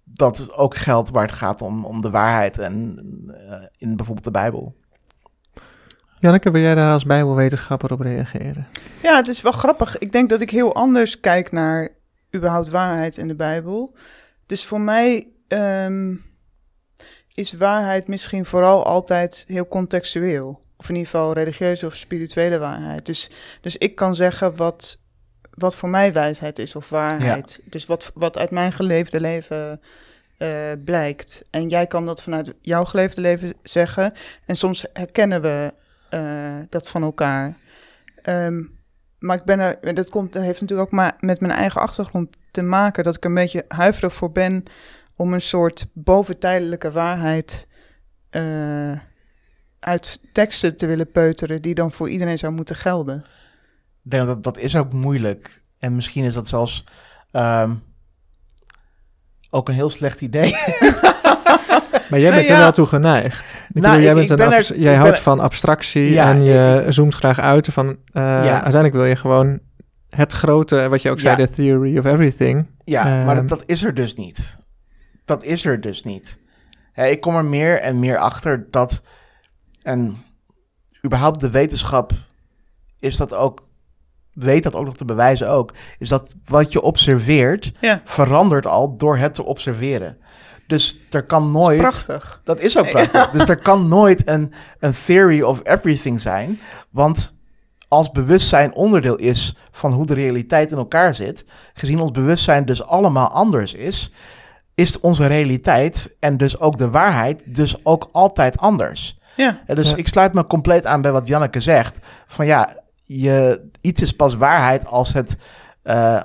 S3: dat ook geldt waar het gaat om, om de waarheid en eh, in bijvoorbeeld de Bijbel.
S2: Janneke, wil jij daar als bijbelwetenschapper op reageren?
S4: Ja, het is wel grappig. Ik denk dat ik heel anders kijk naar überhaupt waarheid in de Bijbel. Dus voor mij ehm, is waarheid misschien vooral altijd heel contextueel. Of in ieder geval religieuze of spirituele waarheid. Dus, dus ik kan zeggen wat, wat voor mij wijsheid is of waarheid. Dus wat, wat uit mijn geleefde leven eh, blijkt. En jij kan dat vanuit jouw geleefde leven zeggen. En soms herkennen we eh, dat van elkaar. Ehm, maar ik ben er, en dat, komt, heeft natuurlijk ook maar met mijn eigen achtergrond te maken, dat ik een beetje huiverig voor ben om een soort boventijdelijke waarheid eh, uit teksten te willen peuteren, die dan voor iedereen zou moeten gelden.
S3: Ik denk dat dat is ook moeilijk. En misschien is dat zelfs ehm, ook een heel slecht idee. [LAUGHS]
S2: Maar jij bent
S4: Nou
S2: er wel toe geneigd. Ik
S3: Nou,
S2: bedoel, jij
S3: ik-
S2: bent
S3: ik
S2: een
S3: ben
S2: abs-
S3: er-
S2: jij
S3: ik
S2: houdt van abstractie
S3: Ja,
S2: en je zoomt graag uit van... eh,
S3: Ja.
S2: Uiteindelijk wil je gewoon het grote, wat je ook zei, de theory of everything.
S3: Ja,
S2: Ehm.
S3: maar dat, dat is er dus niet. Dat is er dus niet. Ik kom er meer en meer achter dat. En überhaupt de wetenschap is dat ook. Weet dat ook nog te bewijzen ook. Is dat wat je observeert.
S4: Ja.
S3: verandert al door het te observeren. Dus er kan nooit.
S4: Prachtig.
S3: Dat is ook prachtig. Dus er kan nooit een, een theory of everything zijn. Want als bewustzijn onderdeel is van hoe de realiteit in elkaar zit, gezien ons bewustzijn dus allemaal anders is, is onze realiteit en dus ook de waarheid dus ook altijd anders.
S4: Ja,
S3: Ja, dus
S2: Ja.
S3: ik sluit me compleet aan bij wat Janneke zegt. Van ja, je, iets is pas waarheid als het eh,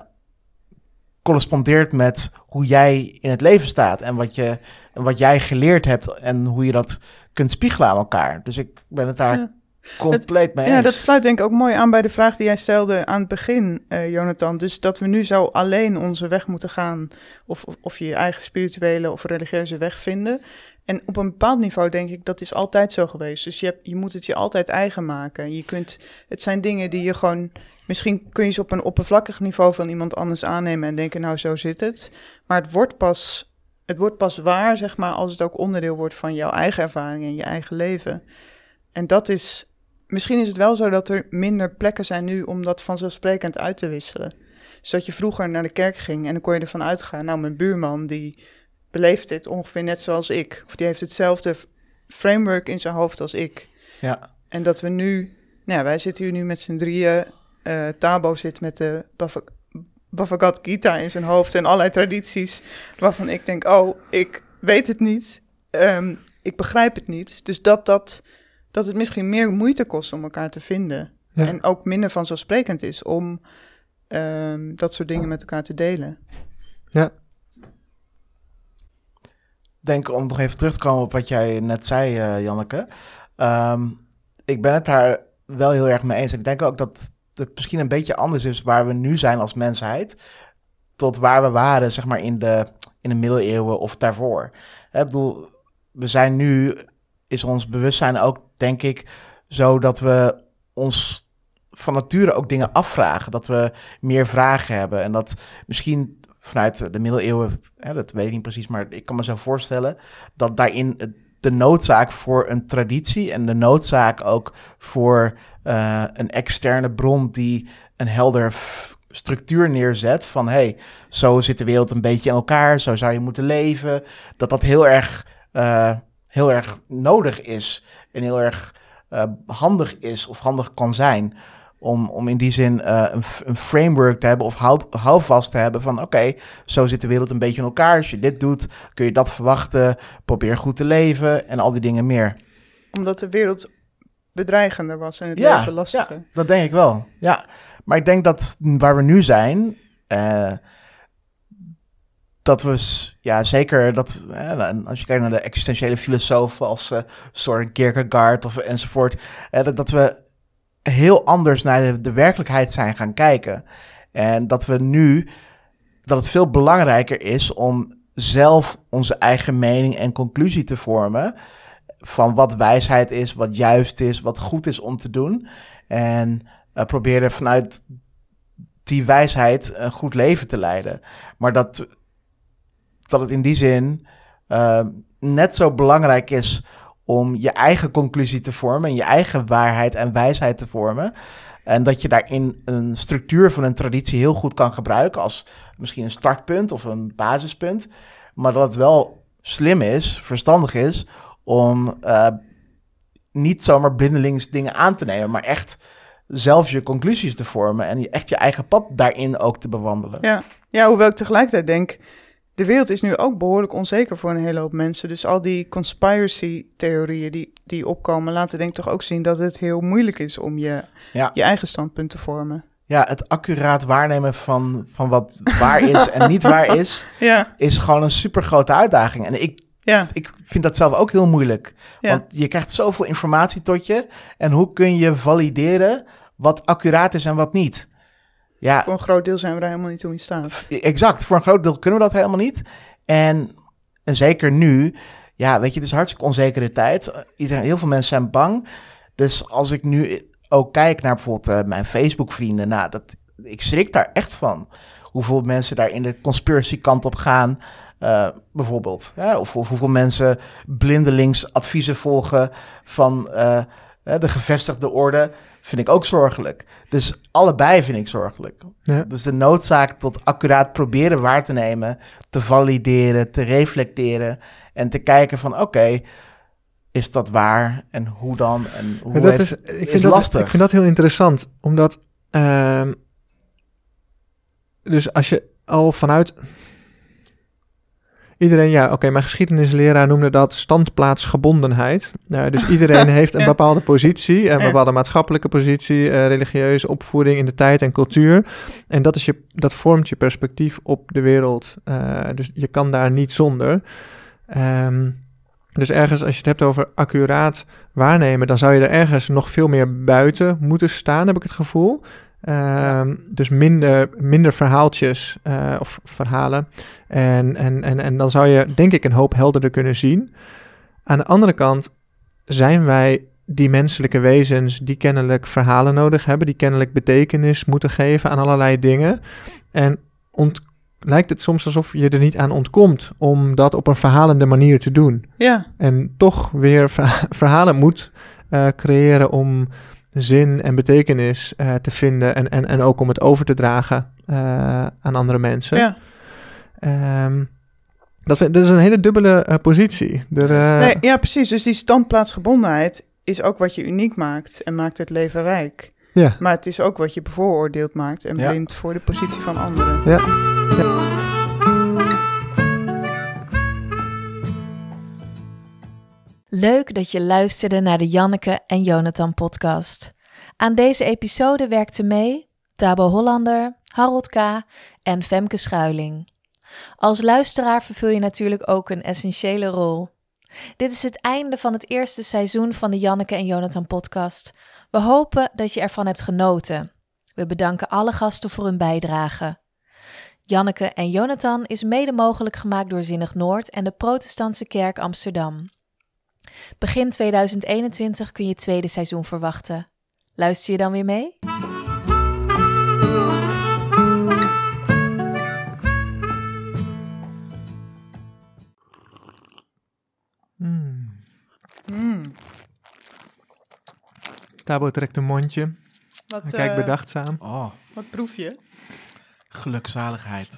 S3: correspondeert met hoe jij in het leven staat. En wat, je, en wat jij geleerd hebt en hoe je dat kunt spiegelen aan elkaar. Dus ik ben het daar
S4: Ja.
S3: Compleet mee
S4: ja, dat sluit denk ik ook mooi aan bij de vraag die jij stelde aan het begin, eh, Jonathan. Dus dat we nu zo alleen onze weg moeten gaan, of, of, of je je eigen spirituele of religieuze weg vinden. En op een bepaald niveau denk ik, dat is altijd zo geweest. Dus je, hebt, je moet het je altijd eigen maken. Je kunt, het zijn dingen die je gewoon, misschien kun je ze op een oppervlakkig niveau van iemand anders aannemen en denken, nou zo zit het. Maar het wordt pas, het wordt pas waar, zeg maar, als het ook onderdeel wordt van jouw eigen ervaring en je eigen leven. En dat is, misschien is het wel zo dat er minder plekken zijn nu om dat vanzelfsprekend uit te wisselen. Dus dat je vroeger naar de kerk ging en dan kon je ervan uitgaan, nou mijn buurman die beleeft dit ongeveer net zoals ik. Of die heeft hetzelfde framework in zijn hoofd als ik.
S3: Ja.
S4: En dat we nu, nou ja, wij zitten hier nu met z'n drieën. eh Tabo zit met de Bhagavad Gita in zijn hoofd en allerlei tradities waarvan ik denk, oh, ik weet het niet. Ehm, ik begrijp het niet. Dus dat, dat, dat het misschien meer moeite kost om elkaar te vinden.
S2: Ja.
S4: En ook minder vanzelfsprekend is om ehm, dat soort dingen met elkaar te delen.
S2: Ja,
S3: denk om nog even terug te komen op wat jij net zei, eh, Janneke. Ehm, ik ben het daar wel heel erg mee eens. En ik denk ook dat het misschien een beetje anders is waar we nu zijn als mensheid. Tot waar we waren, zeg maar, in de, in de middeleeuwen of daarvoor. Ik bedoel, we zijn nu, is ons bewustzijn ook, denk ik, zo dat we ons van nature ook dingen afvragen. Dat we meer vragen hebben. En dat misschien vanuit de middeleeuwen, hè, dat weet ik niet precies, maar ik kan me zo voorstellen dat daarin de noodzaak voor een traditie en de noodzaak ook voor eh, een externe bron die een helder structuur neerzet van hey, zo zit de wereld een beetje in elkaar, zo zou je moeten leven, dat dat heel erg, eh, heel erg nodig is en heel erg eh, handig is of handig kan zijn om, om in die zin eh, een, een framework te hebben of houd, houvast te hebben van oké, zo zit de wereld een beetje in elkaar. Als je dit doet, kun je dat verwachten. Probeer goed te leven en al die dingen meer.
S4: Omdat de wereld bedreigender was en het
S3: Ja,
S4: leven lastiger.
S3: Dat denk ik wel. Ja, maar ik denk dat waar we nu zijn, eh, dat we ja zeker dat eh, als je kijkt naar de existentiële filosofen als eh Soren Kierkegaard of enzovoort, eh, dat, dat we heel anders naar de, werkelijkheid zijn gaan kijken en dat we nu dat het veel belangrijker is om zelf onze eigen mening en conclusie te vormen van wat wijsheid is, wat juist is, wat goed is om te doen. En proberen vanuit die wijsheid een goed leven te leiden. Maar dat, dat het in die zin eh, net zo belangrijk is om je eigen conclusie te vormen en je eigen waarheid en wijsheid te vormen. En dat je daarin een structuur van een traditie heel goed kan gebruiken als misschien een startpunt of een basispunt. Maar dat het wel slim is, verstandig is om eh, niet zomaar blindelings dingen aan te nemen, maar echt zelf je conclusies te vormen en echt je eigen pad daarin ook te bewandelen.
S4: Ja. ja, hoewel ik tegelijkertijd denk, de wereld is nu ook behoorlijk onzeker voor een hele hoop mensen. Dus al die conspiracy-theorieën die, die opkomen, laten denk ik toch ook zien dat het heel moeilijk is om je,
S3: Ja.
S4: je eigen standpunt te vormen.
S3: Ja, het accuraat waarnemen van, van wat waar is en niet waar is, [LAUGHS]
S4: Ja,
S3: is gewoon een super grote uitdaging. En ik,
S4: ja,
S3: ik vind dat zelf ook heel moeilijk. Want je krijgt zoveel informatie tot je. En hoe kun je valideren wat accuraat is en wat niet. Ja,
S4: Voor een groot deel zijn we daar helemaal niet toe in staat.
S3: exact. Voor een groot deel kunnen we dat helemaal niet. En, en zeker nu, ja, weet je, het is hartstikke onzekere tijd. Iedereen, heel veel mensen zijn bang. Dus als ik nu ook kijk naar bijvoorbeeld eh, mijn Facebook-vrienden, nou, dat, ik schrik daar echt van. Hoeveel mensen daar in de conspiracy kant op gaan, eh, bijvoorbeeld. Ja, of, of hoeveel mensen blindelings adviezen volgen van eh, de gevestigde orde, vind ik ook zorgelijk. Dus allebei vind ik zorgelijk.
S2: Ja.
S3: Dus de noodzaak tot accuraat proberen waar te nemen, te valideren, te reflecteren en te kijken van oké, is dat waar en hoe dan en hoe
S2: Maar dat
S3: heeft-
S2: is, ik,
S3: is
S2: vind dat,
S3: lastig.
S2: ik vind dat heel interessant, omdat. ehm, dus als je al vanuit. Iedereen, ja, oké, mijn geschiedenisleraar noemde dat standplaatsgebondenheid. Nou, dus iedereen [LAUGHS] heeft een bepaalde positie, een bepaalde maatschappelijke positie, eh, religieuze opvoeding in de tijd en cultuur. En dat, is je, dat vormt je perspectief op de wereld. Eh, dus je kan daar niet zonder. Ehm, dus ergens, als je het hebt over accuraat waarnemen, dan zou je er ergens nog veel meer buiten moeten staan, heb ik het gevoel. Ehm, Dus minder, minder verhaaltjes eh, of verhalen. En, en, en, en dan zou je, denk ik, een hoop helderder kunnen zien. Aan de andere kant zijn wij die menselijke wezens die kennelijk verhalen nodig hebben, die kennelijk betekenis moeten geven aan allerlei dingen. En ont- lijkt het soms alsof je er niet aan ontkomt om dat op een verhalende manier te doen.
S4: Ja,
S2: En toch weer verha- verhalen moet eh, creëren om zin en betekenis eh, te vinden en, en, en ook om het over te dragen eh, aan andere mensen.
S4: ja.
S2: Ehm, dat, vind- dat is een hele dubbele eh, positie. Er,
S4: Nee, ja, precies. Dus die standplaatsgebondenheid is ook wat je uniek maakt en maakt het leven rijk.
S2: ja.
S4: Maar het is ook wat je bevooroordeeld maakt en
S3: Ja.
S4: blind voor de positie van anderen.
S2: Ja.
S1: Leuk dat je luisterde naar de Janneke en Jonathan podcast. Aan deze episode werkten mee Tabo Hollander, Harold K. en Femke Schuiling. Als luisteraar vervul je natuurlijk ook een essentiële rol. Dit is het einde van het eerste seizoen van de Janneke en Jonathan podcast. We hopen dat je ervan hebt genoten. We bedanken alle gasten voor hun bijdrage. Janneke en Jonathan is mede mogelijk gemaakt door Zinnig Noord en de Protestantse Kerk Amsterdam. Begin 2021 kun je het tweede seizoen verwachten. Luister je dan weer mee?
S2: Mm.
S4: Mm.
S2: Tabo trekt een mondje.
S4: Wat,
S2: Hij kijkt
S4: eh,
S2: bedachtzaam.
S3: Oh,
S4: wat proef je?
S3: gelukzaligheid. [LAUGHS]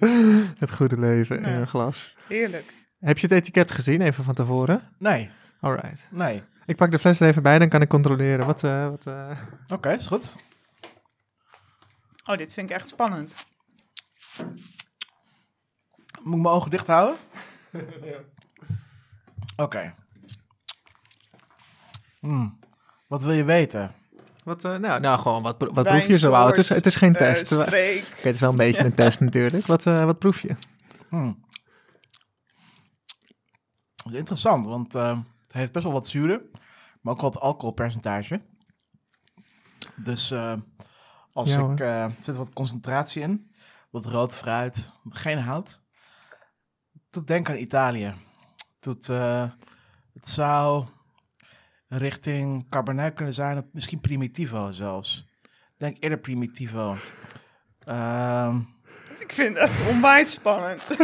S3: [LAUGHS]
S2: Het goede leven in
S4: Ja.
S2: een glas.
S4: Heerlijk.
S2: Heb je het etiket gezien, even van tevoren?
S3: Nee,
S2: Alright.
S3: nee.
S2: Ik pak de fles er even bij, dan kan ik controleren. Wat, eh, wat, eh,
S3: Oké, is goed.
S4: Oh, dit vind ik echt spannend.
S3: Moet ik mijn ogen dicht houden? [LAUGHS] Oké. Hmm, Wat wil je weten?
S2: wat, eh, nou, nou, gewoon, wat, pro- wat proef je zo? Wauw, Het is, het is geen test. Het is wel een beetje een test natuurlijk. Wat, eh, wat proef je?
S3: Hmm. Dat is interessant, want eh, het heeft best wel wat zuren, maar ook wat alcoholpercentage. Dus eh, als
S2: Ja,
S3: ik, eh zit wat concentratie in, wat rood fruit, geen hout. Doet denken aan Italië. Doet, eh, het zou richting Cabernet kunnen zijn, misschien Primitivo zelfs. Denk eerder Primitivo. Ehm
S4: Ik vind het echt onwijs spannend. [LAUGHS]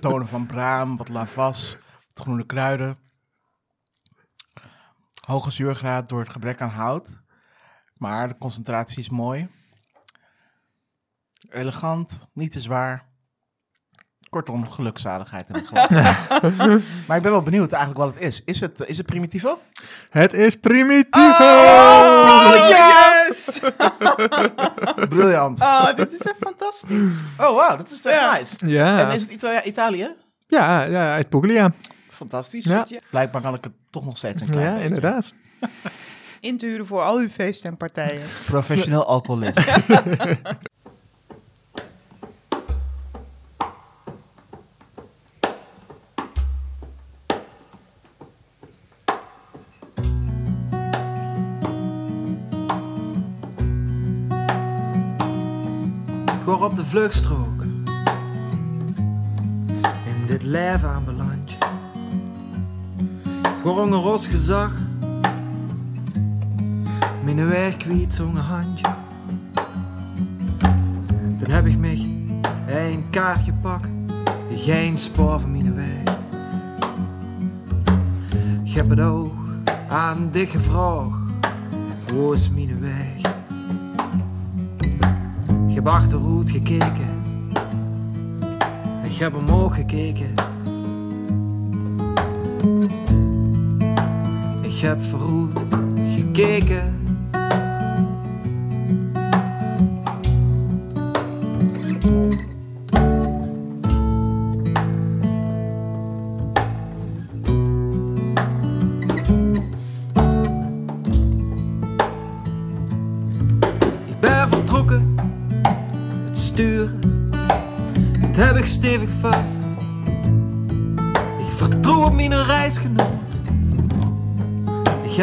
S3: tonen van braam, wat lavas, wat groene kruiden. Hoge zuurgraad door het gebrek aan hout. Maar de concentratie is mooi. Elegant, niet te zwaar. Kortom, gelukzaligheid in het glas. [LAUGHS] maar ik ben wel benieuwd eigenlijk wat het is. Is het, is het Primitivo?
S2: Het is primitivo!
S4: Oh, yes! [LAUGHS]
S3: Briljant.
S4: Oh, dit is echt fantastisch.
S3: Oh, wow, dat is echt
S4: Ja.
S3: nice.
S2: Ja,
S3: En is het Italië?
S2: ja, ja, uit Puglia.
S3: Fantastisch.
S2: Ja.
S3: Blijkbaar kan ik het toch nog steeds een klein
S2: Ja,
S3: beetje.
S2: inderdaad. [LAUGHS]
S4: In te huren voor al uw feesten en partijen.
S3: Professioneel alcoholist. [LAUGHS]
S5: de vluchtstrook. In dit leven aanbeland. Ik word een ros gezag. Mijn weg kwijt zo'n handje. Toen heb ik mij een kaart gepakt. Geen spoor van mijn weg. Ik heb het oog aan dich gevraagd. Hoe is mijn weg? Heb achteruit gekeken. Ik heb omhoog gekeken. Ik heb vooruit gekeken.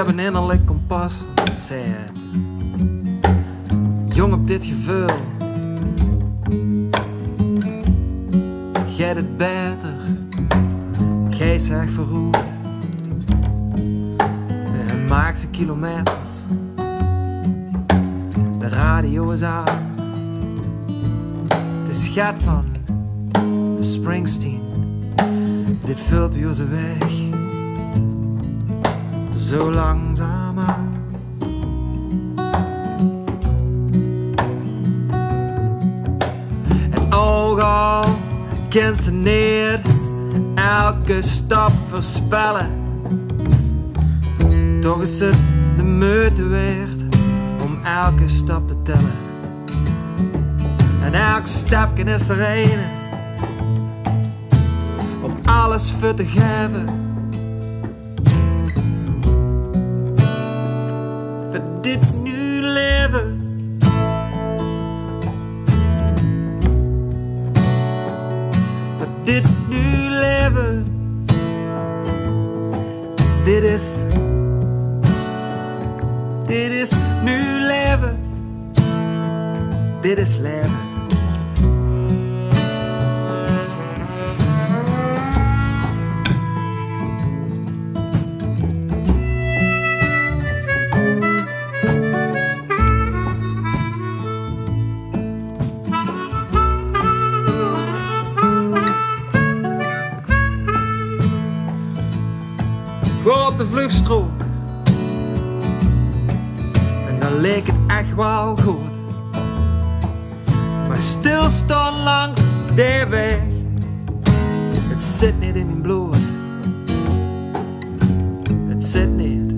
S5: Ik heb een innerlijk kompas, dat zei het. Jong op dit gevoel. Jij het beter, jij zegt verroerd. En maakt ze kilometers. De radio is aan. Het is schat van Springsteen. Dit vult weer zijn weg. Zo langzaam. En ook al kent ze neer. Elke stap voorspellen. Toch is het de moeite waard om elke stap te tellen. En elk stapje is er een om alles voor te geven. Voor dit nu leven. Voor dit nu leven. Dit is dit is nu leven. Dit is leven. Het zit niet in mijn bloed. Het zit niet.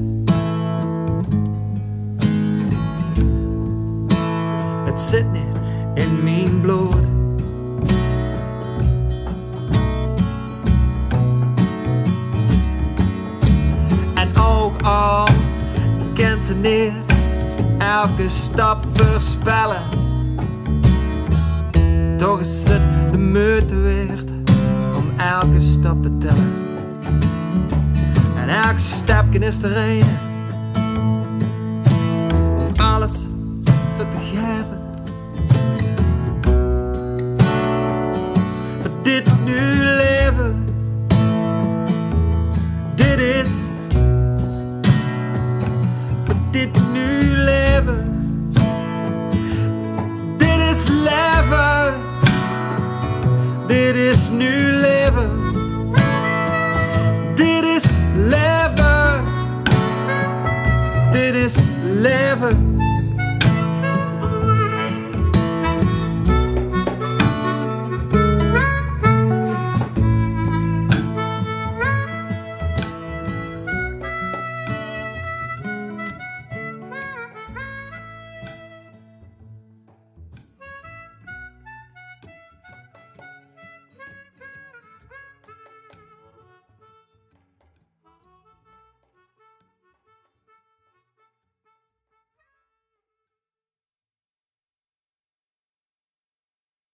S5: Het zit niet in mijn bloed. En ook al kent ze niet elke stap voorspellen. Toch is het de waard om elke stap te tellen. En elk stapje is er een